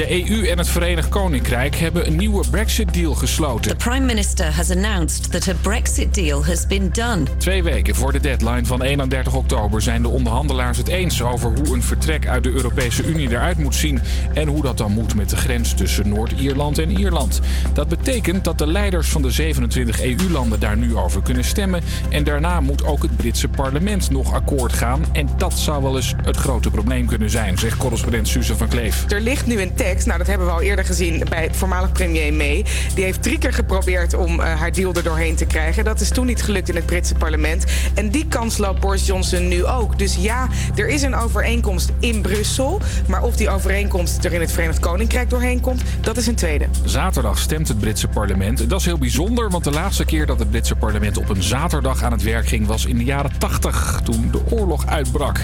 De EU en het Verenigd Koninkrijk hebben een nieuwe Brexit-deal gesloten. Prime Minister has announced that a Brexit deal has been done. Twee weken voor de deadline van 31 oktober zijn de onderhandelaars het eens over hoe een vertrek uit de Europese Unie eruit moet zien en hoe dat dan moet met de grens tussen Noord-Ierland en Ierland. Dat betekent dat de leiders van de 27 EU-landen daar nu over kunnen stemmen en daarna moet ook het Britse parlement nog akkoord gaan en dat zou wel eens het grote probleem kunnen zijn, zegt correspondent Suze van Kleef. Er ligt nu een tekst, nou dat hebben we al eerder gezien bij voormalig premier May. Die heeft drie keer geprobeerd om eh, haar deal er doorheen te krijgen. Dat is toen niet gelukt in het Britse parlement. En die kans loopt Boris Johnson nu ook. Dus ja, er is een overeenkomst in Brussel. Maar of die overeenkomst er in het Verenigd Koninkrijk doorheen komt, dat is een tweede. Zaterdag stemt het Britse parlement. Dat is heel bijzonder, want de laatste keer dat het Britse parlement op een zaterdag aan het werk ging was in de jaren 80, toen de oorlog uitbrak.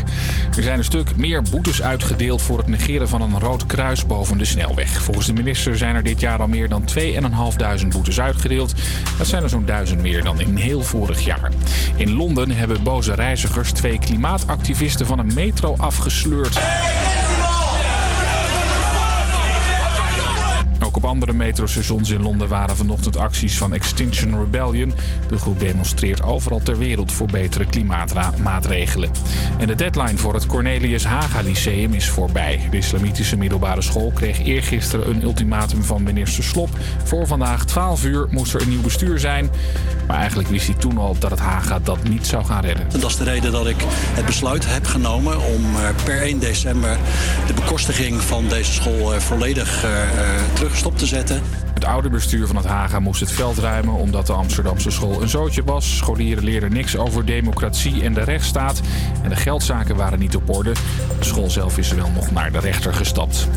Er zijn een stuk meer boetes uitgedeeld voor het negeren van een rood kruis boven de snelweg. Volgens de minister zijn er dit jaar al meer dan 2.500 boetes uitgedeeld. Dat zijn er zo'n duizend meer dan in heel vorig jaar. In Londen hebben boze reizigers twee klimaatactivisten van een metro afgesleurd. Op andere metrostations in Londen waren vanochtend acties van Extinction Rebellion. De groep demonstreert overal ter wereld voor betere klimaatmaatregelen. En de deadline voor het Cornelius Haga Lyceum is voorbij. De islamitische middelbare school kreeg eergisteren een ultimatum van minister Slop. Voor vandaag 12 uur moest er een nieuw bestuur zijn. Maar eigenlijk wist hij toen al dat het Haga dat niet zou gaan redden. En dat is de reden dat ik het besluit heb genomen om eh, per 1 december de bekostiging van deze school eh, volledig eh, te zetten. Het oude bestuur van het Haga moest het veld ruimen omdat de Amsterdamse school een zootje was. Scholieren leerden niks over democratie en de rechtsstaat. En de geldzaken waren niet op orde. De school zelf is wel nog naar de rechter gestapt.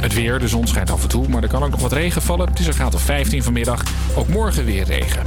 Het weer, de zon schijnt af en toe, maar er kan ook nog wat regen vallen. Het is een graad of 15 vanmiddag. Ook morgen weer regen.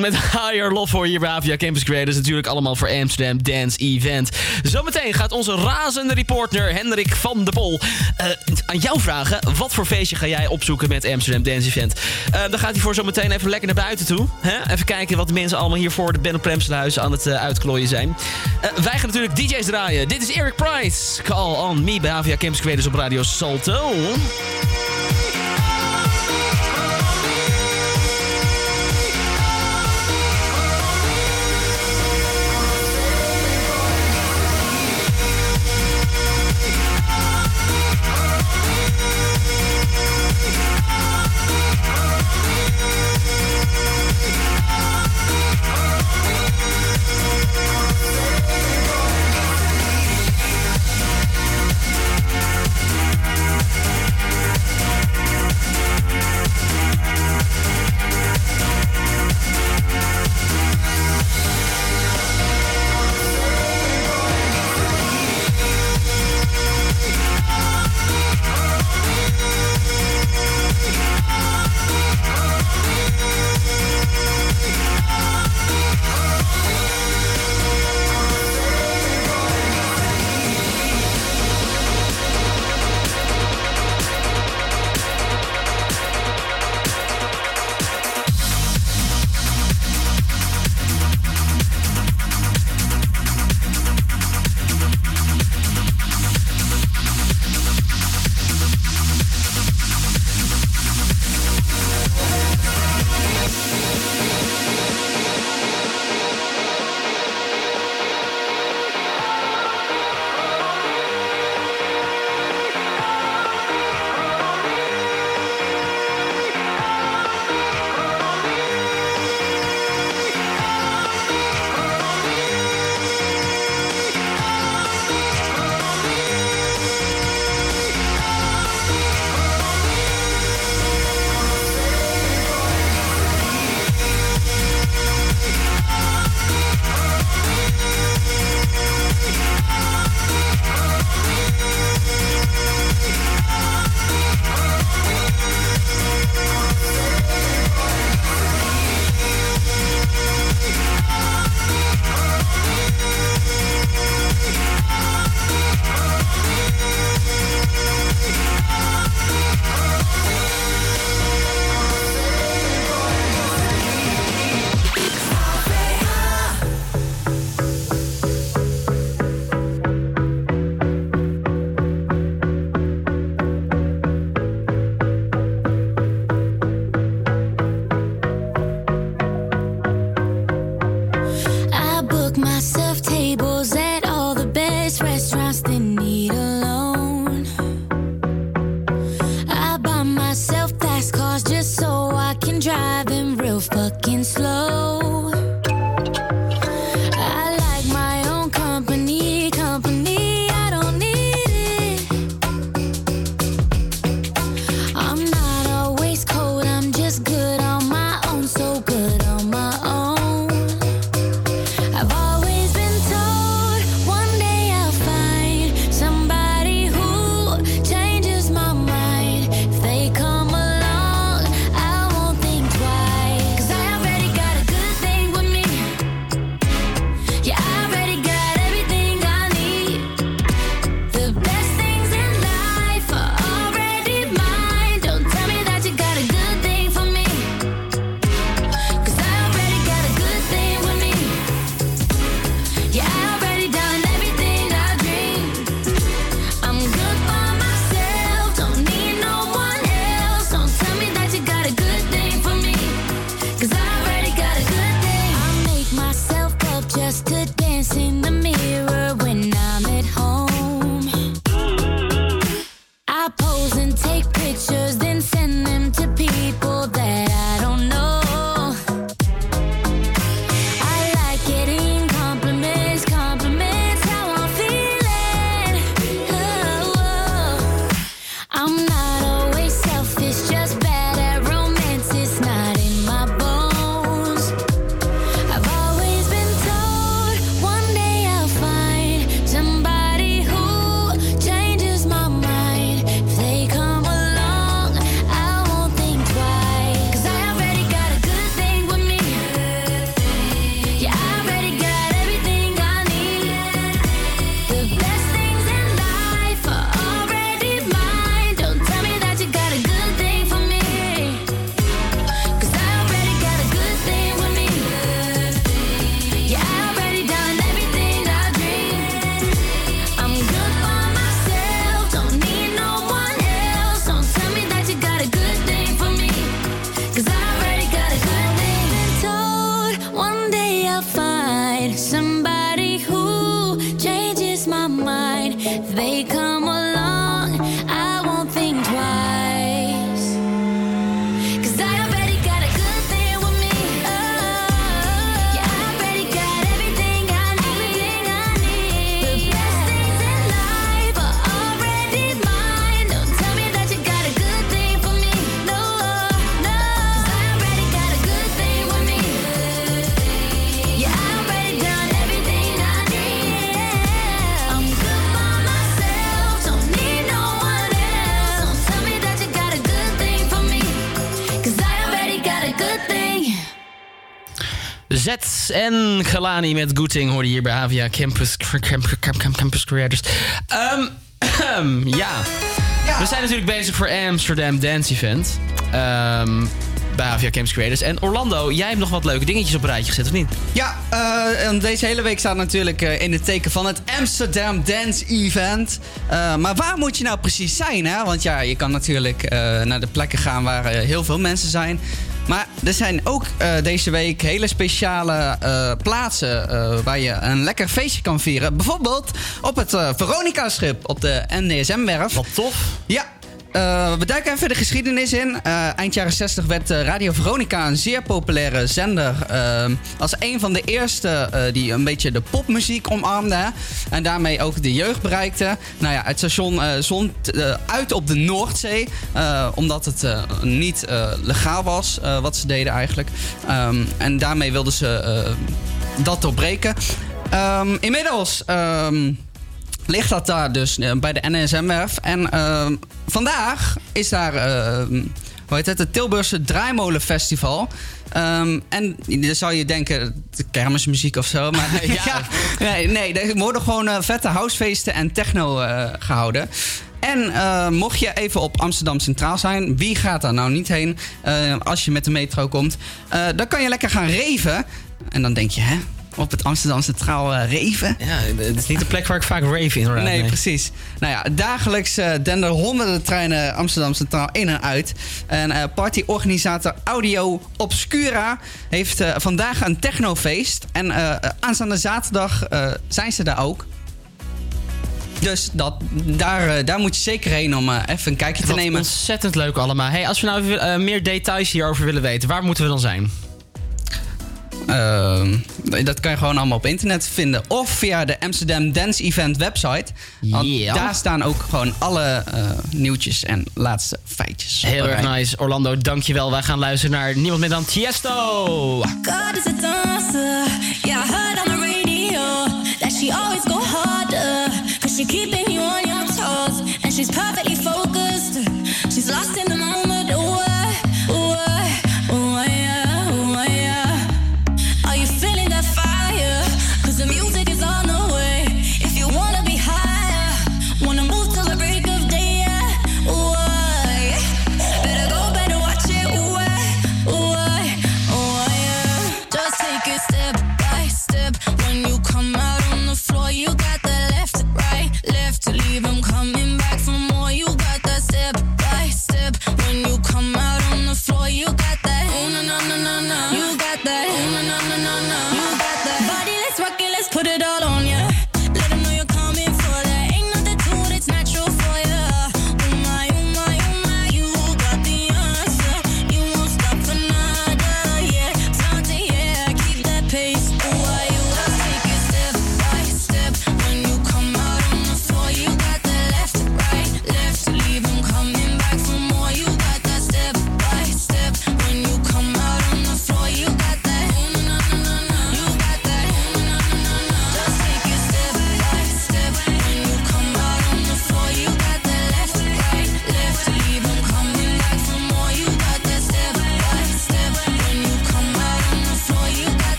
Met Higher Love voor hier bij Avia Campus Creators. Natuurlijk allemaal voor Amsterdam Dance Event. Zometeen gaat onze razende reporter Hendrik van de Pol eh, aan jou vragen... wat voor feestje ga jij opzoeken met Amsterdam Dance Event? Eh, dan gaat hij voor zometeen even lekker naar buiten toe. Hè? Even kijken wat de mensen allemaal hier voor de Ben Premselhuis aan het eh, uitklooien zijn. Wij gaan natuurlijk DJ's draaien. Dit is Eric Price. Call on me bij Avia Campus Creators op Radio Salto. En Galani met Goeting hoorde hier bij Havia Campus, Campus, Campus, Campus Creators. Ehm, ja. we zijn natuurlijk bezig voor Amsterdam Dance Event. Ehm, bij Havia Campus Creators. En Orlando, jij hebt nog wat leuke dingetjes op een rijtje gezet, of niet? Ja, eh, deze hele week staat natuurlijk eh, in het teken van het Amsterdam Dance Event. Eh, maar waar moet je nou precies zijn? Hè? Want ja, je kan natuurlijk naar de plekken gaan waar heel veel mensen zijn. Maar er zijn ook eh, deze week hele speciale eh, plaatsen eh, waar je een lekker feestje kan vieren. Bijvoorbeeld op het Veronica-schip op de NDSM-werf. Wat tof. Ja. Eh, we duiken even de geschiedenis in. Eh, eind jaren 60 werd eh, Radio Veronica een zeer populaire zender. als een van de eerste die een beetje de popmuziek omarmde. En daarmee ook de jeugd bereikte. Nou ja, het station zond uit op de Noordzee. omdat het niet legaal was wat ze deden eigenlijk. Ehm, en daarmee wilden ze dat doorbreken. Ehm, inmiddels. ehm, ligt dat daar dus eh, bij de NSM-werf. En ehm, vandaag is daar, ehm, hoe heet het, het Tilburgse Draaimolenfestival. Ehm, en dan zou je denken, de kermismuziek of zo. Maar ja, nee, nee, er worden gewoon eh, vette housefeesten en techno eh, gehouden. En mocht je even op Amsterdam Centraal zijn, wie gaat daar nou niet heen als je met de metro komt? Dan kan je lekker gaan reven. En dan denk je, hè? Op het Amsterdam Centraal eh, reven? Ja, het is niet de plek waar ik vaak rave inderdaad. Nee, precies. Nou ja, dagelijks eh denden honderden treinen Amsterdam Centraal in en uit. En eh, partyorganisator Audio Obscura heeft vandaag een technofeest. En aanstaande zaterdag zijn ze daar ook. Dus dat, daar, daar moet je zeker heen om even een kijkje te nemen. ontzettend leuk allemaal. Hey, als we nou meer details hierover willen weten, waar moeten we dan zijn? Ehm, dat kan je gewoon allemaal op internet vinden. Of via de Amsterdam Dance Event website. Want daar staan ook gewoon alle eh, nieuwtjes en laatste feitjes. Heel erg nice. Orlando, dankjewel. Wij gaan luisteren naar niemand meer dan Tiesto. God is a dancer. Yeah, I heard on the radio that she always go harder. Cause she keeping you on your toes. And she's perfectly focused. She's lost in the moment.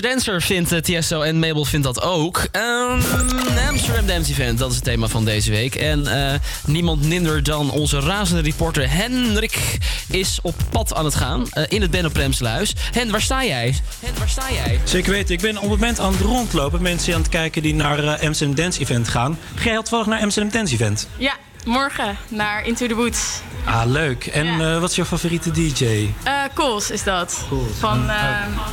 A Dancer vindt eh, Tiesto en Mabel vindt dat ook. Ehm, Amsterdam Dance Event, dat is het thema van deze week. En eh, niemand minder dan onze razende reporter Henrik is op pad aan het gaan eh, in het Benno Premsluis. Hen, waar sta jij? Hen, waar sta jij? Zeker weten. Ik ben op het moment aan het rondlopen. Mensen aan het kijken die naar eh, Amsterdam Dance Event gaan. Ga jij toevallig naar Amsterdam Dance Event? Ja, morgen naar Into the Woods. Ah, leuk. En eh, wat is jouw favoriete DJ? Eh Kools is dat. Van, eh,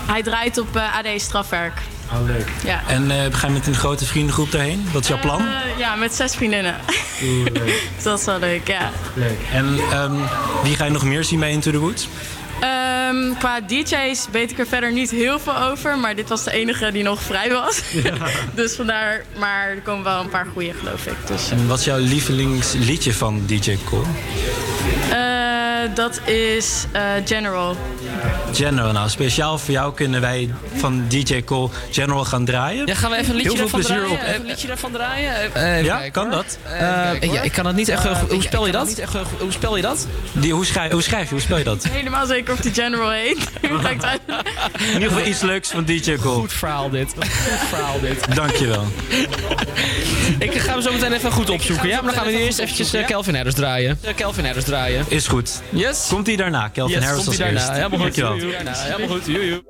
hij draait op eh, AD Strafwerk. Ah, leuk. Ja. En eh, ga je met een grote vriendengroep daarheen? Wat is jouw plan? Ja, met zes vriendinnen. Oeh, leuk. dat is wel leuk, ja. leuk. En ehm, wie ga je nog meer zien bij Into the Woods? Ehm, qua DJ's weet ik er verder niet heel veel over, maar dit was de enige die nog vrij was. dus vandaar, maar er komen wel een paar goede, geloof ik. Dus, En wat is jouw lievelingsliedje van DJ Cole? Eh, dat is eh, General. General. Nou, speciaal voor jou kunnen wij van DJ Cole General gaan draaien. Ja, gaan we even een liedje Heel veel daarvan plezier draaien? op. Even een liedje daarvan draaien? Even ja, kijken, kan hoor. dat? Eh, ja, ik kan het niet echt... Eh, hoe spel je dat? Hoe spel je dat? Die, hoe, schrijf, hoe schrijf je? Hoe spel je dat? Helemaal zeker of die General heet. In ieder geval iets leuks van DJ Cole. Goed verhaal dit. Goed verhaal dit. Dankjewel. Ik ga hem zo meteen even goed opzoeken. Ja, maar dan gaan we eerst eventjes eh, Calvin Harris draaien. Eh, Calvin Harris draaien. Is goed. Yes. Komt hij daarna? Kelvin Yes, Harris als eerst. Dankjewel. Helemaal goed. Joe.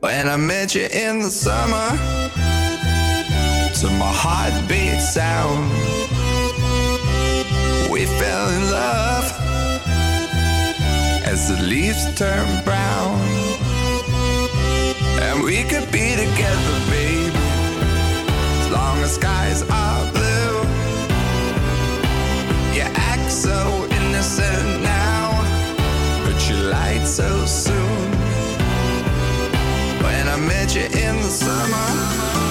When I met you in the summer To my heartbeat sound We fell in love As the leaves turn brown And we could be together, baby As long as skies are blue You act so innocent Lied so soon when I met you in the summer.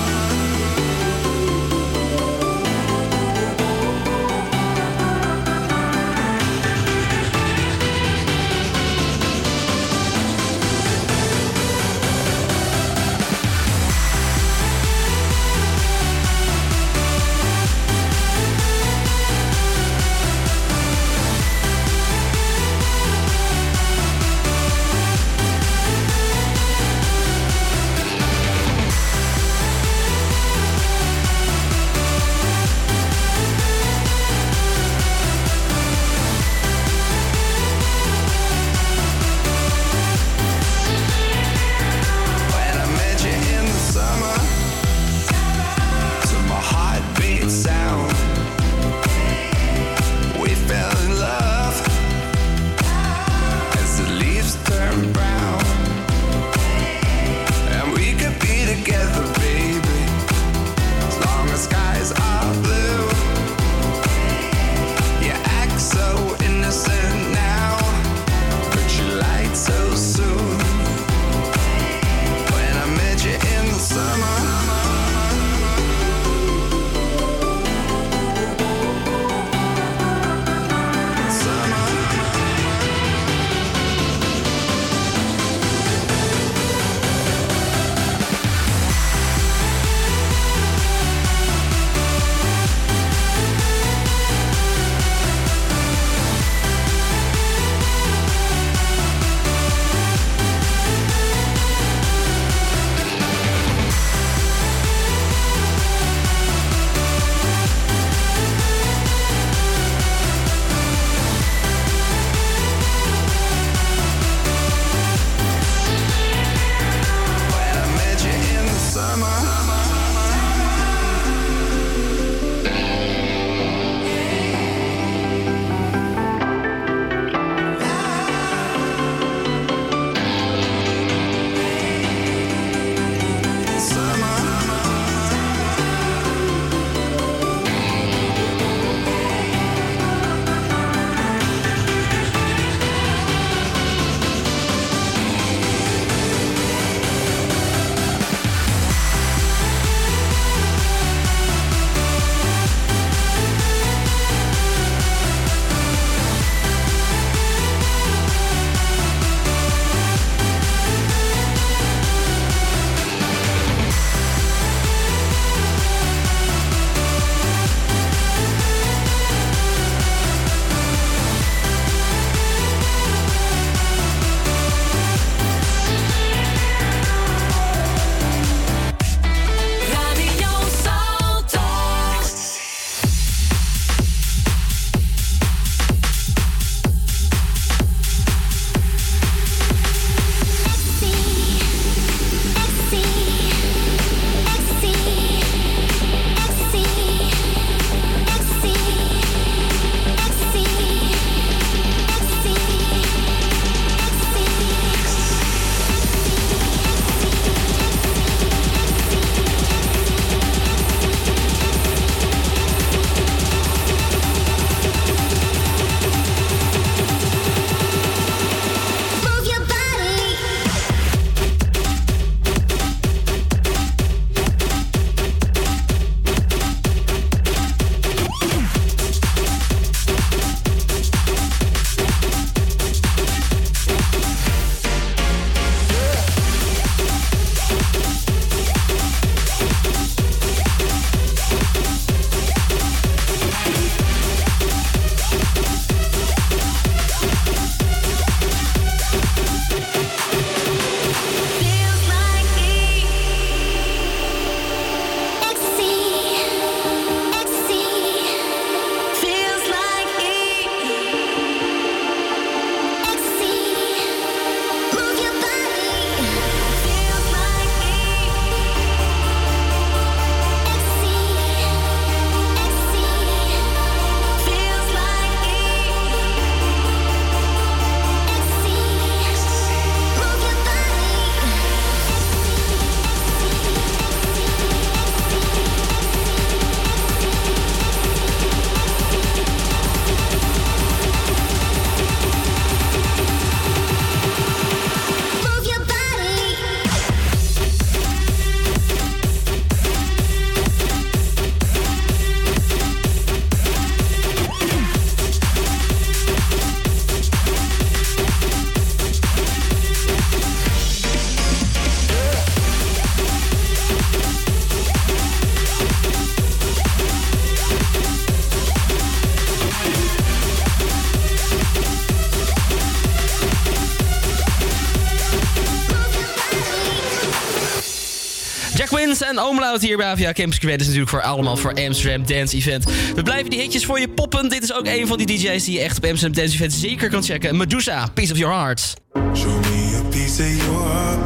Omlaut hier bij AVA Campus Creators natuurlijk voor allemaal voor Amsterdam Dance Event. We blijven die hitjes voor je poppen. Dit is ook een van die DJ's die je echt op Amsterdam Dance Event zeker kan checken. Medusa, Piece of Your Heart. Show me a piece of your heart,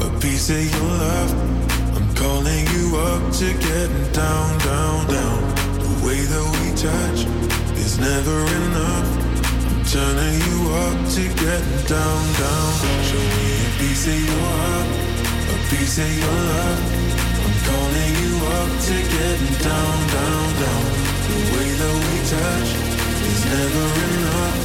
a piece of your love. I'm calling you up to getting down, down, down. The way that we touch is never enough. I'm turning you up to getting down, down. Show me a piece of your heart, a piece of your love. Calling you up to getting down, down, down. The way that we touch is never enough.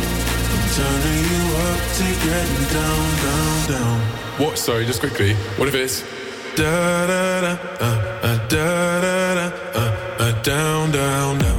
I'm turning you up to getting down, down, down. What? Sorry, just quickly. What if it's Da da da, uh, uh, da da da, uh, uh, down, down, down.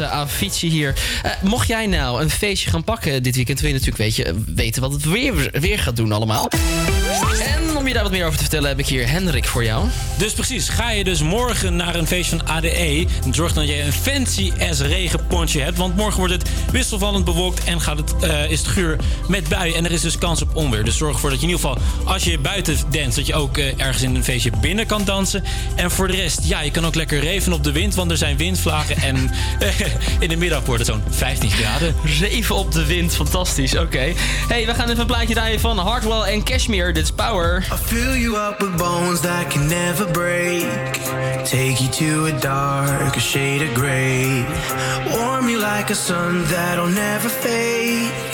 Enige echte Avicii hier. Eh, mocht jij nou een feestje gaan pakken dit weekend... wil je natuurlijk weet je, weten wat het weer, weer gaat doen allemaal. Je daar wat meer over te vertellen... heb ik hier Hendrik voor jou. Dus precies, ga je dus morgen naar een feest van ADE... zorg dan dat je een fancy ass regenpontje hebt... want morgen wordt het wisselvallend bewolkt en gaat het, eh, is het guur met buien... en er is dus kans op onweer. Dus zorg ervoor dat je in ieder geval, als je buiten danst... dat je ook eh, ergens in een feestje binnen kan dansen. En voor de rest, ja, je kan ook lekker reven op de wind... want er zijn windvlagen en in de middag wordt het zo'n 15 graden. Reven op de wind, fantastisch. Oké. Hey, we gaan even een plaatje draaien van Hardwell en Cashmere. Dit is Power. Fill you up with bones that can never break. Take you to a darker shade of gray. Warm you like a sun that'll never fade.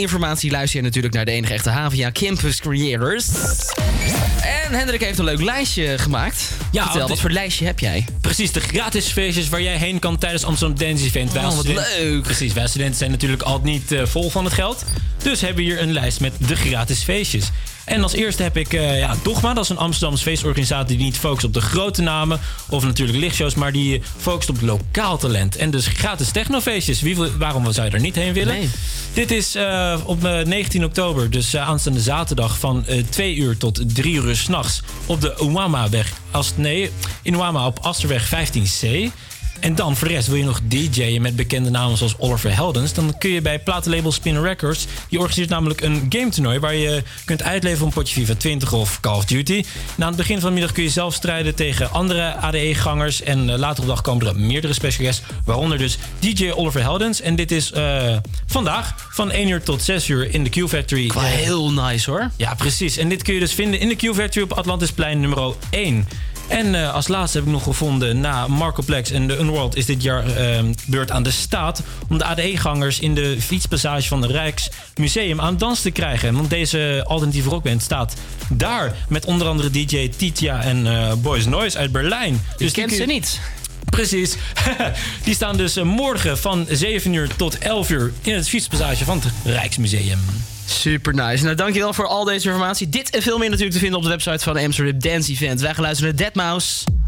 Jouw ADE-informatie luister je natuurlijk naar de enige echte HVA Campus Creators. En Hendrik heeft een leuk lijstje gemaakt. Ja, Vertel, wat voor lijstje heb jij? Precies, de gratis feestjes waar jij heen kan tijdens Amsterdam Dance Event. Wij Oh, wat leuk. Precies, wij studenten zijn natuurlijk altijd niet eh, vol van het geld. Dus hebben we hier een lijst met de gratis feestjes. En als eerste heb ik eh, ja, Dogma, dat is een Amsterdamse feestorganisatie die niet focust op de grote namen of natuurlijk lichtshows, maar die focust op lokaal talent. En dus gratis technofeestjes. Wie, waarom zou je er niet heen willen? Nee. Dit is eh, op eh, 19 oktober, dus eh, aanstaande zaterdag van eh 2 uur tot 3 uur s'nachts op de Uwama-weg. Als, nee, in Uwama op Asterweg 15C. En dan voor de rest wil je nog DJ'en met bekende namen zoals Oliver Heldens. Dan kun je bij platenlabel Spin Records. Die organiseert namelijk een game toernooi waar je kunt uitleveren een potje FIFA 20 of Call of Duty. Na het begin van de middag kun je zelf strijden tegen andere ADE-gangers. En eh, later op de dag komen er meerdere special guests. Waaronder dus DJ Oliver Heldens. En dit is eh, vandaag van 1 uur tot 6 uur in de Q Factory. Qua heel nice hoor. Ja, precies. En dit kun je dus vinden in de Q Factory op Atlantisplein nummer 1. En eh, als laatste heb ik nog gevonden, na Markoplex en de Unworld is dit jaar eh, beurt aan de staat om de ADE-gangers in de fietspassage van het Rijksmuseum aan dans te krijgen. Want deze alternatieve rockband staat daar met onder andere DJ Titia en eh, Boys Noise uit Berlijn. Dus kent ze niet. Precies. die staan dus eh, morgen van 7 uur tot 11 uur in het fietspassage van het Rijksmuseum. Super nice. Nou, dankjewel voor al deze informatie. Dit en veel meer natuurlijk te vinden op de website van Amsterdam Dance Event. Wij gaan luisteren naar Deadmau5.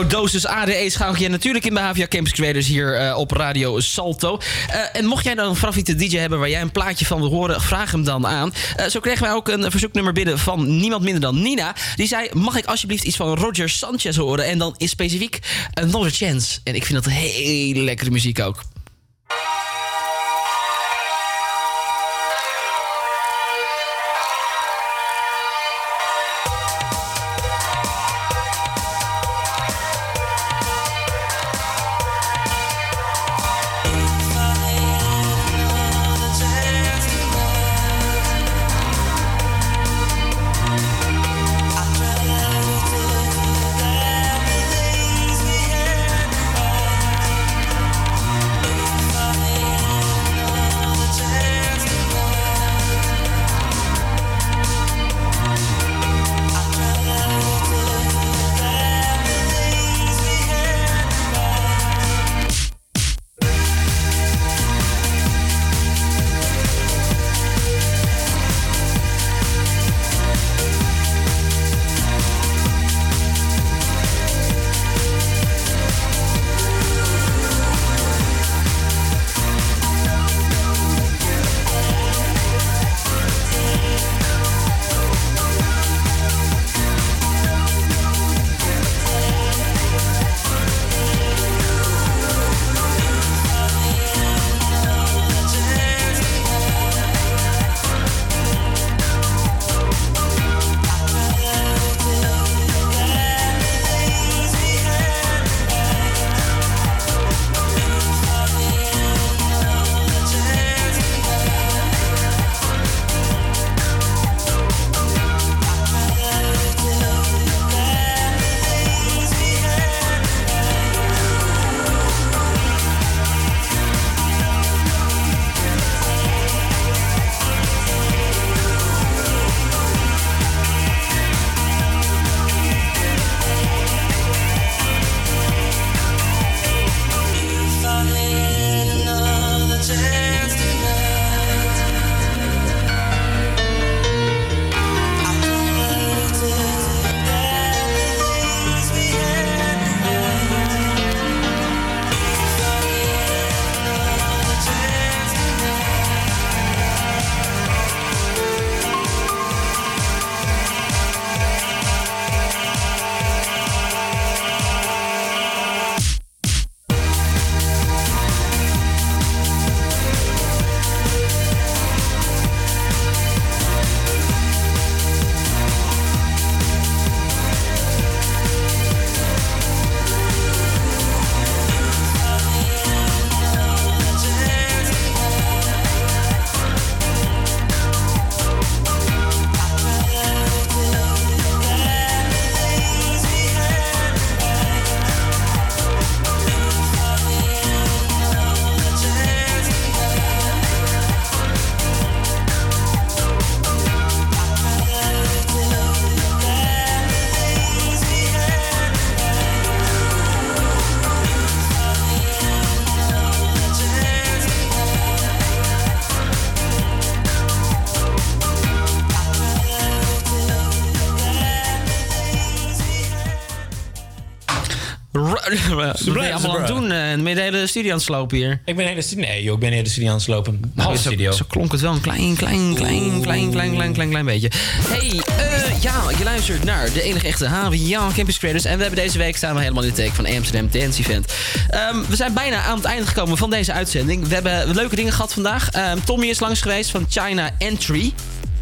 jouw dosis ADE jij natuurlijk in de Havia Campus Creators hier eh, op Radio Salto. Eh, en mocht jij dan een favoriete DJ hebben waar jij een plaatje van wil horen, vraag hem dan aan. Eh, zo kregen wij ook een verzoeknummer binnen van niemand minder dan Nina. Die zei: Mag ik alsjeblieft iets van Roger Sanchez horen? En dan is specifiek Another Chance. En ik vind dat hele lekkere muziek ook. Wat ben je allemaal aan het doen? eh, Ben je de hele studie aan het slopen hier? Ik ben de hele studie... Nee joh, ik ben de hele studie aan het slopen. Nou, studio. zo klonk het wel een klein, klein, klein, klein, klein, klein, klein, klein beetje. Hey, eh, ja, je luistert naar de enige echte HVA Campus Creators. En we hebben deze week staan we helemaal in de teken van Amsterdam Dance Event. Ehm, we zijn bijna aan het einde gekomen van deze uitzending. We hebben leuke dingen gehad vandaag. Ehm, Tommy is langs geweest van China Entry.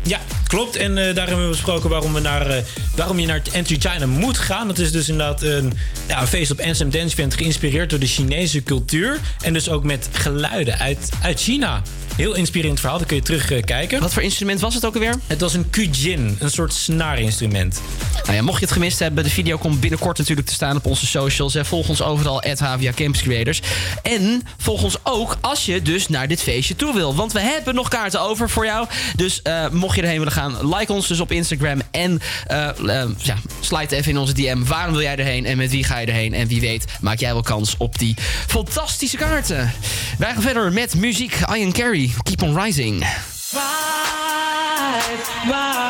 Ja, klopt. En eh, daar hebben we besproken waarom, we naar, eh, waarom je naar Entry China moet gaan. Dat is dus inderdaad een, ja, een feest op Amsterdam Dance geïnspireerd door de Chinese cultuur. En dus ook met geluiden uit, uit China. Heel inspirerend verhaal, dat kun je terugkijken. Wat voor instrument was het ook alweer? Het was een kujin, een soort snaarinstrument. Nou ja, mocht je het gemist hebben, de video komt binnenkort natuurlijk te staan op onze socials. En volg ons overal, at HVA Campus Creators. En volg ons ook als je dus naar dit feestje toe wil. Want we hebben nog kaarten over voor jou. Dus eh, mocht je erheen willen gaan, like ons dus op Instagram. En eh, ja, slide even in onze DM. Waarom wil jij erheen en met wie ga je erheen? En wie weet, maak jij wel kans op die fantastische kaarten. Wij gaan verder met muziek. Ian Carey, Keep on Rising. Rise, rise,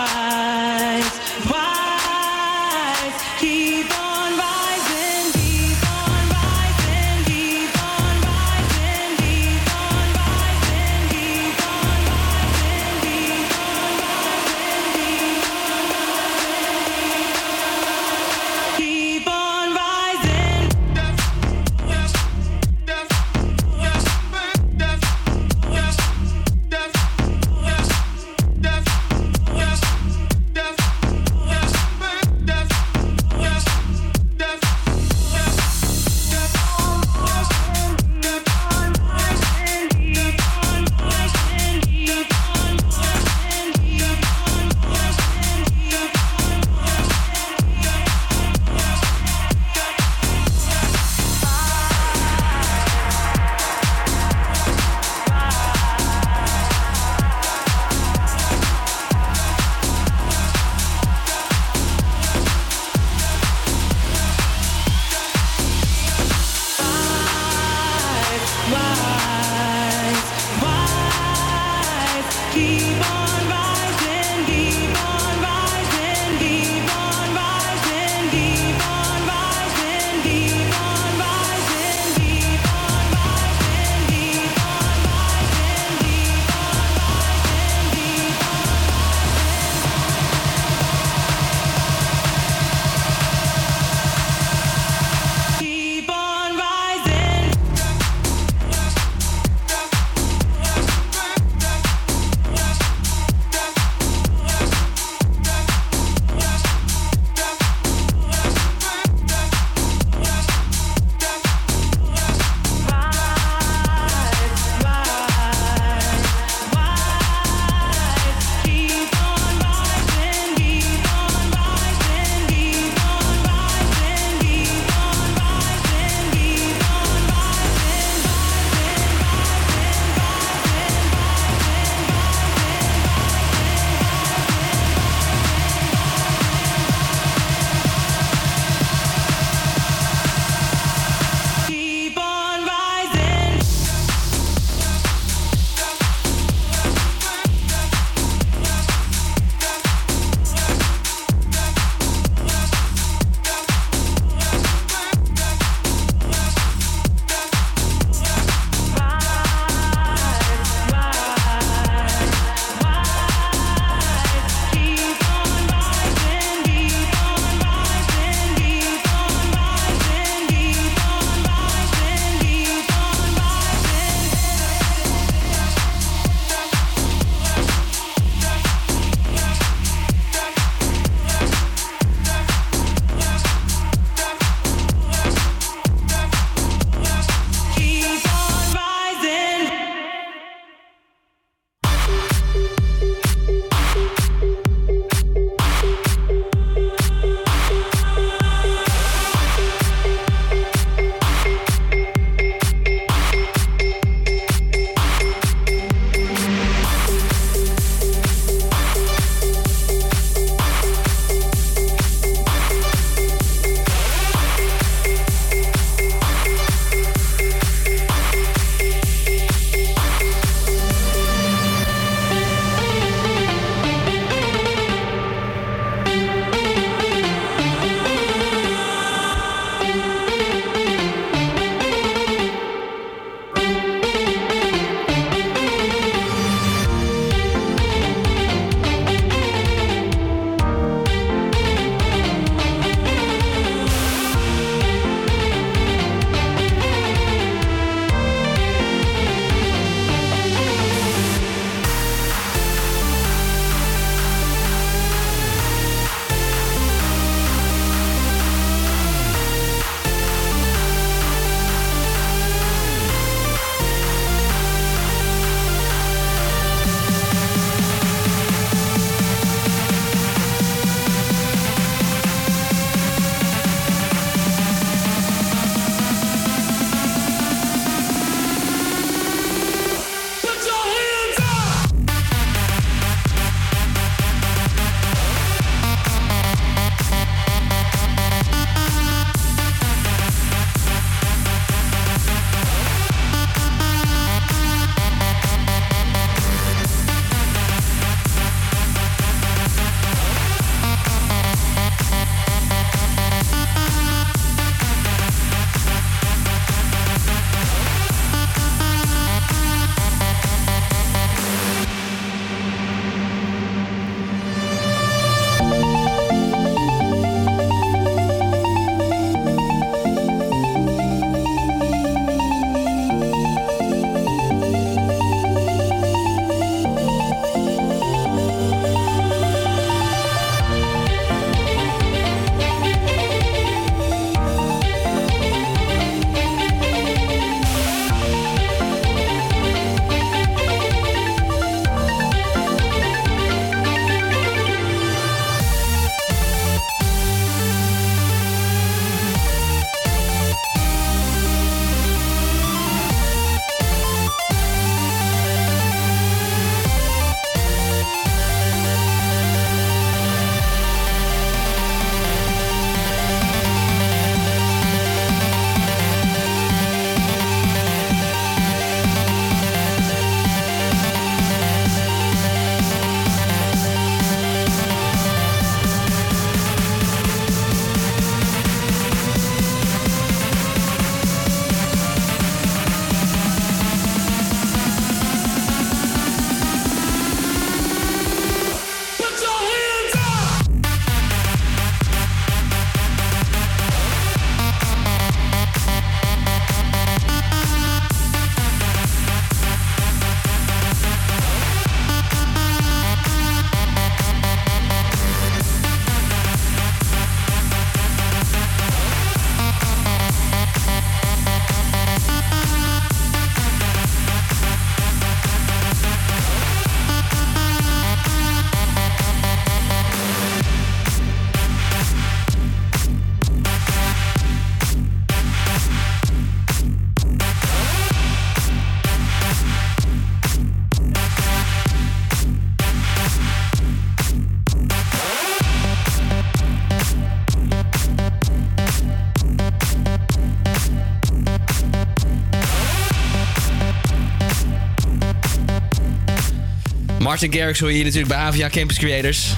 Martin Garrix hoor je hier natuurlijk bij Avia Campus Creators.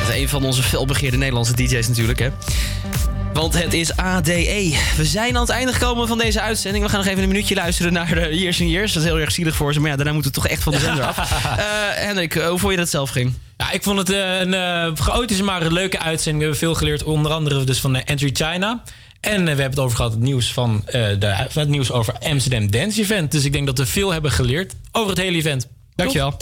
Dat is een van onze felbegeerde Nederlandse DJ's natuurlijk, hè. Want het is ADE. We zijn aan het einde gekomen van deze uitzending. We gaan nog even een minuutje luisteren naar de Years and Years. Dat is heel erg zielig voor ze, maar ja, daarna moeten we toch echt van de zender af. Eh, Hendrik, hoe vond je dat zelf ging? Ja, ik vond het eh, een uh, chaotische, maar een leuke uitzending. We hebben veel geleerd, onder andere dus van uh, Entry China. En eh, we hebben het over gehad, het nieuws, van, eh, de, het nieuws over Amsterdam Dance Event. Dus ik denk dat we veel hebben geleerd over het hele event. Dankjewel.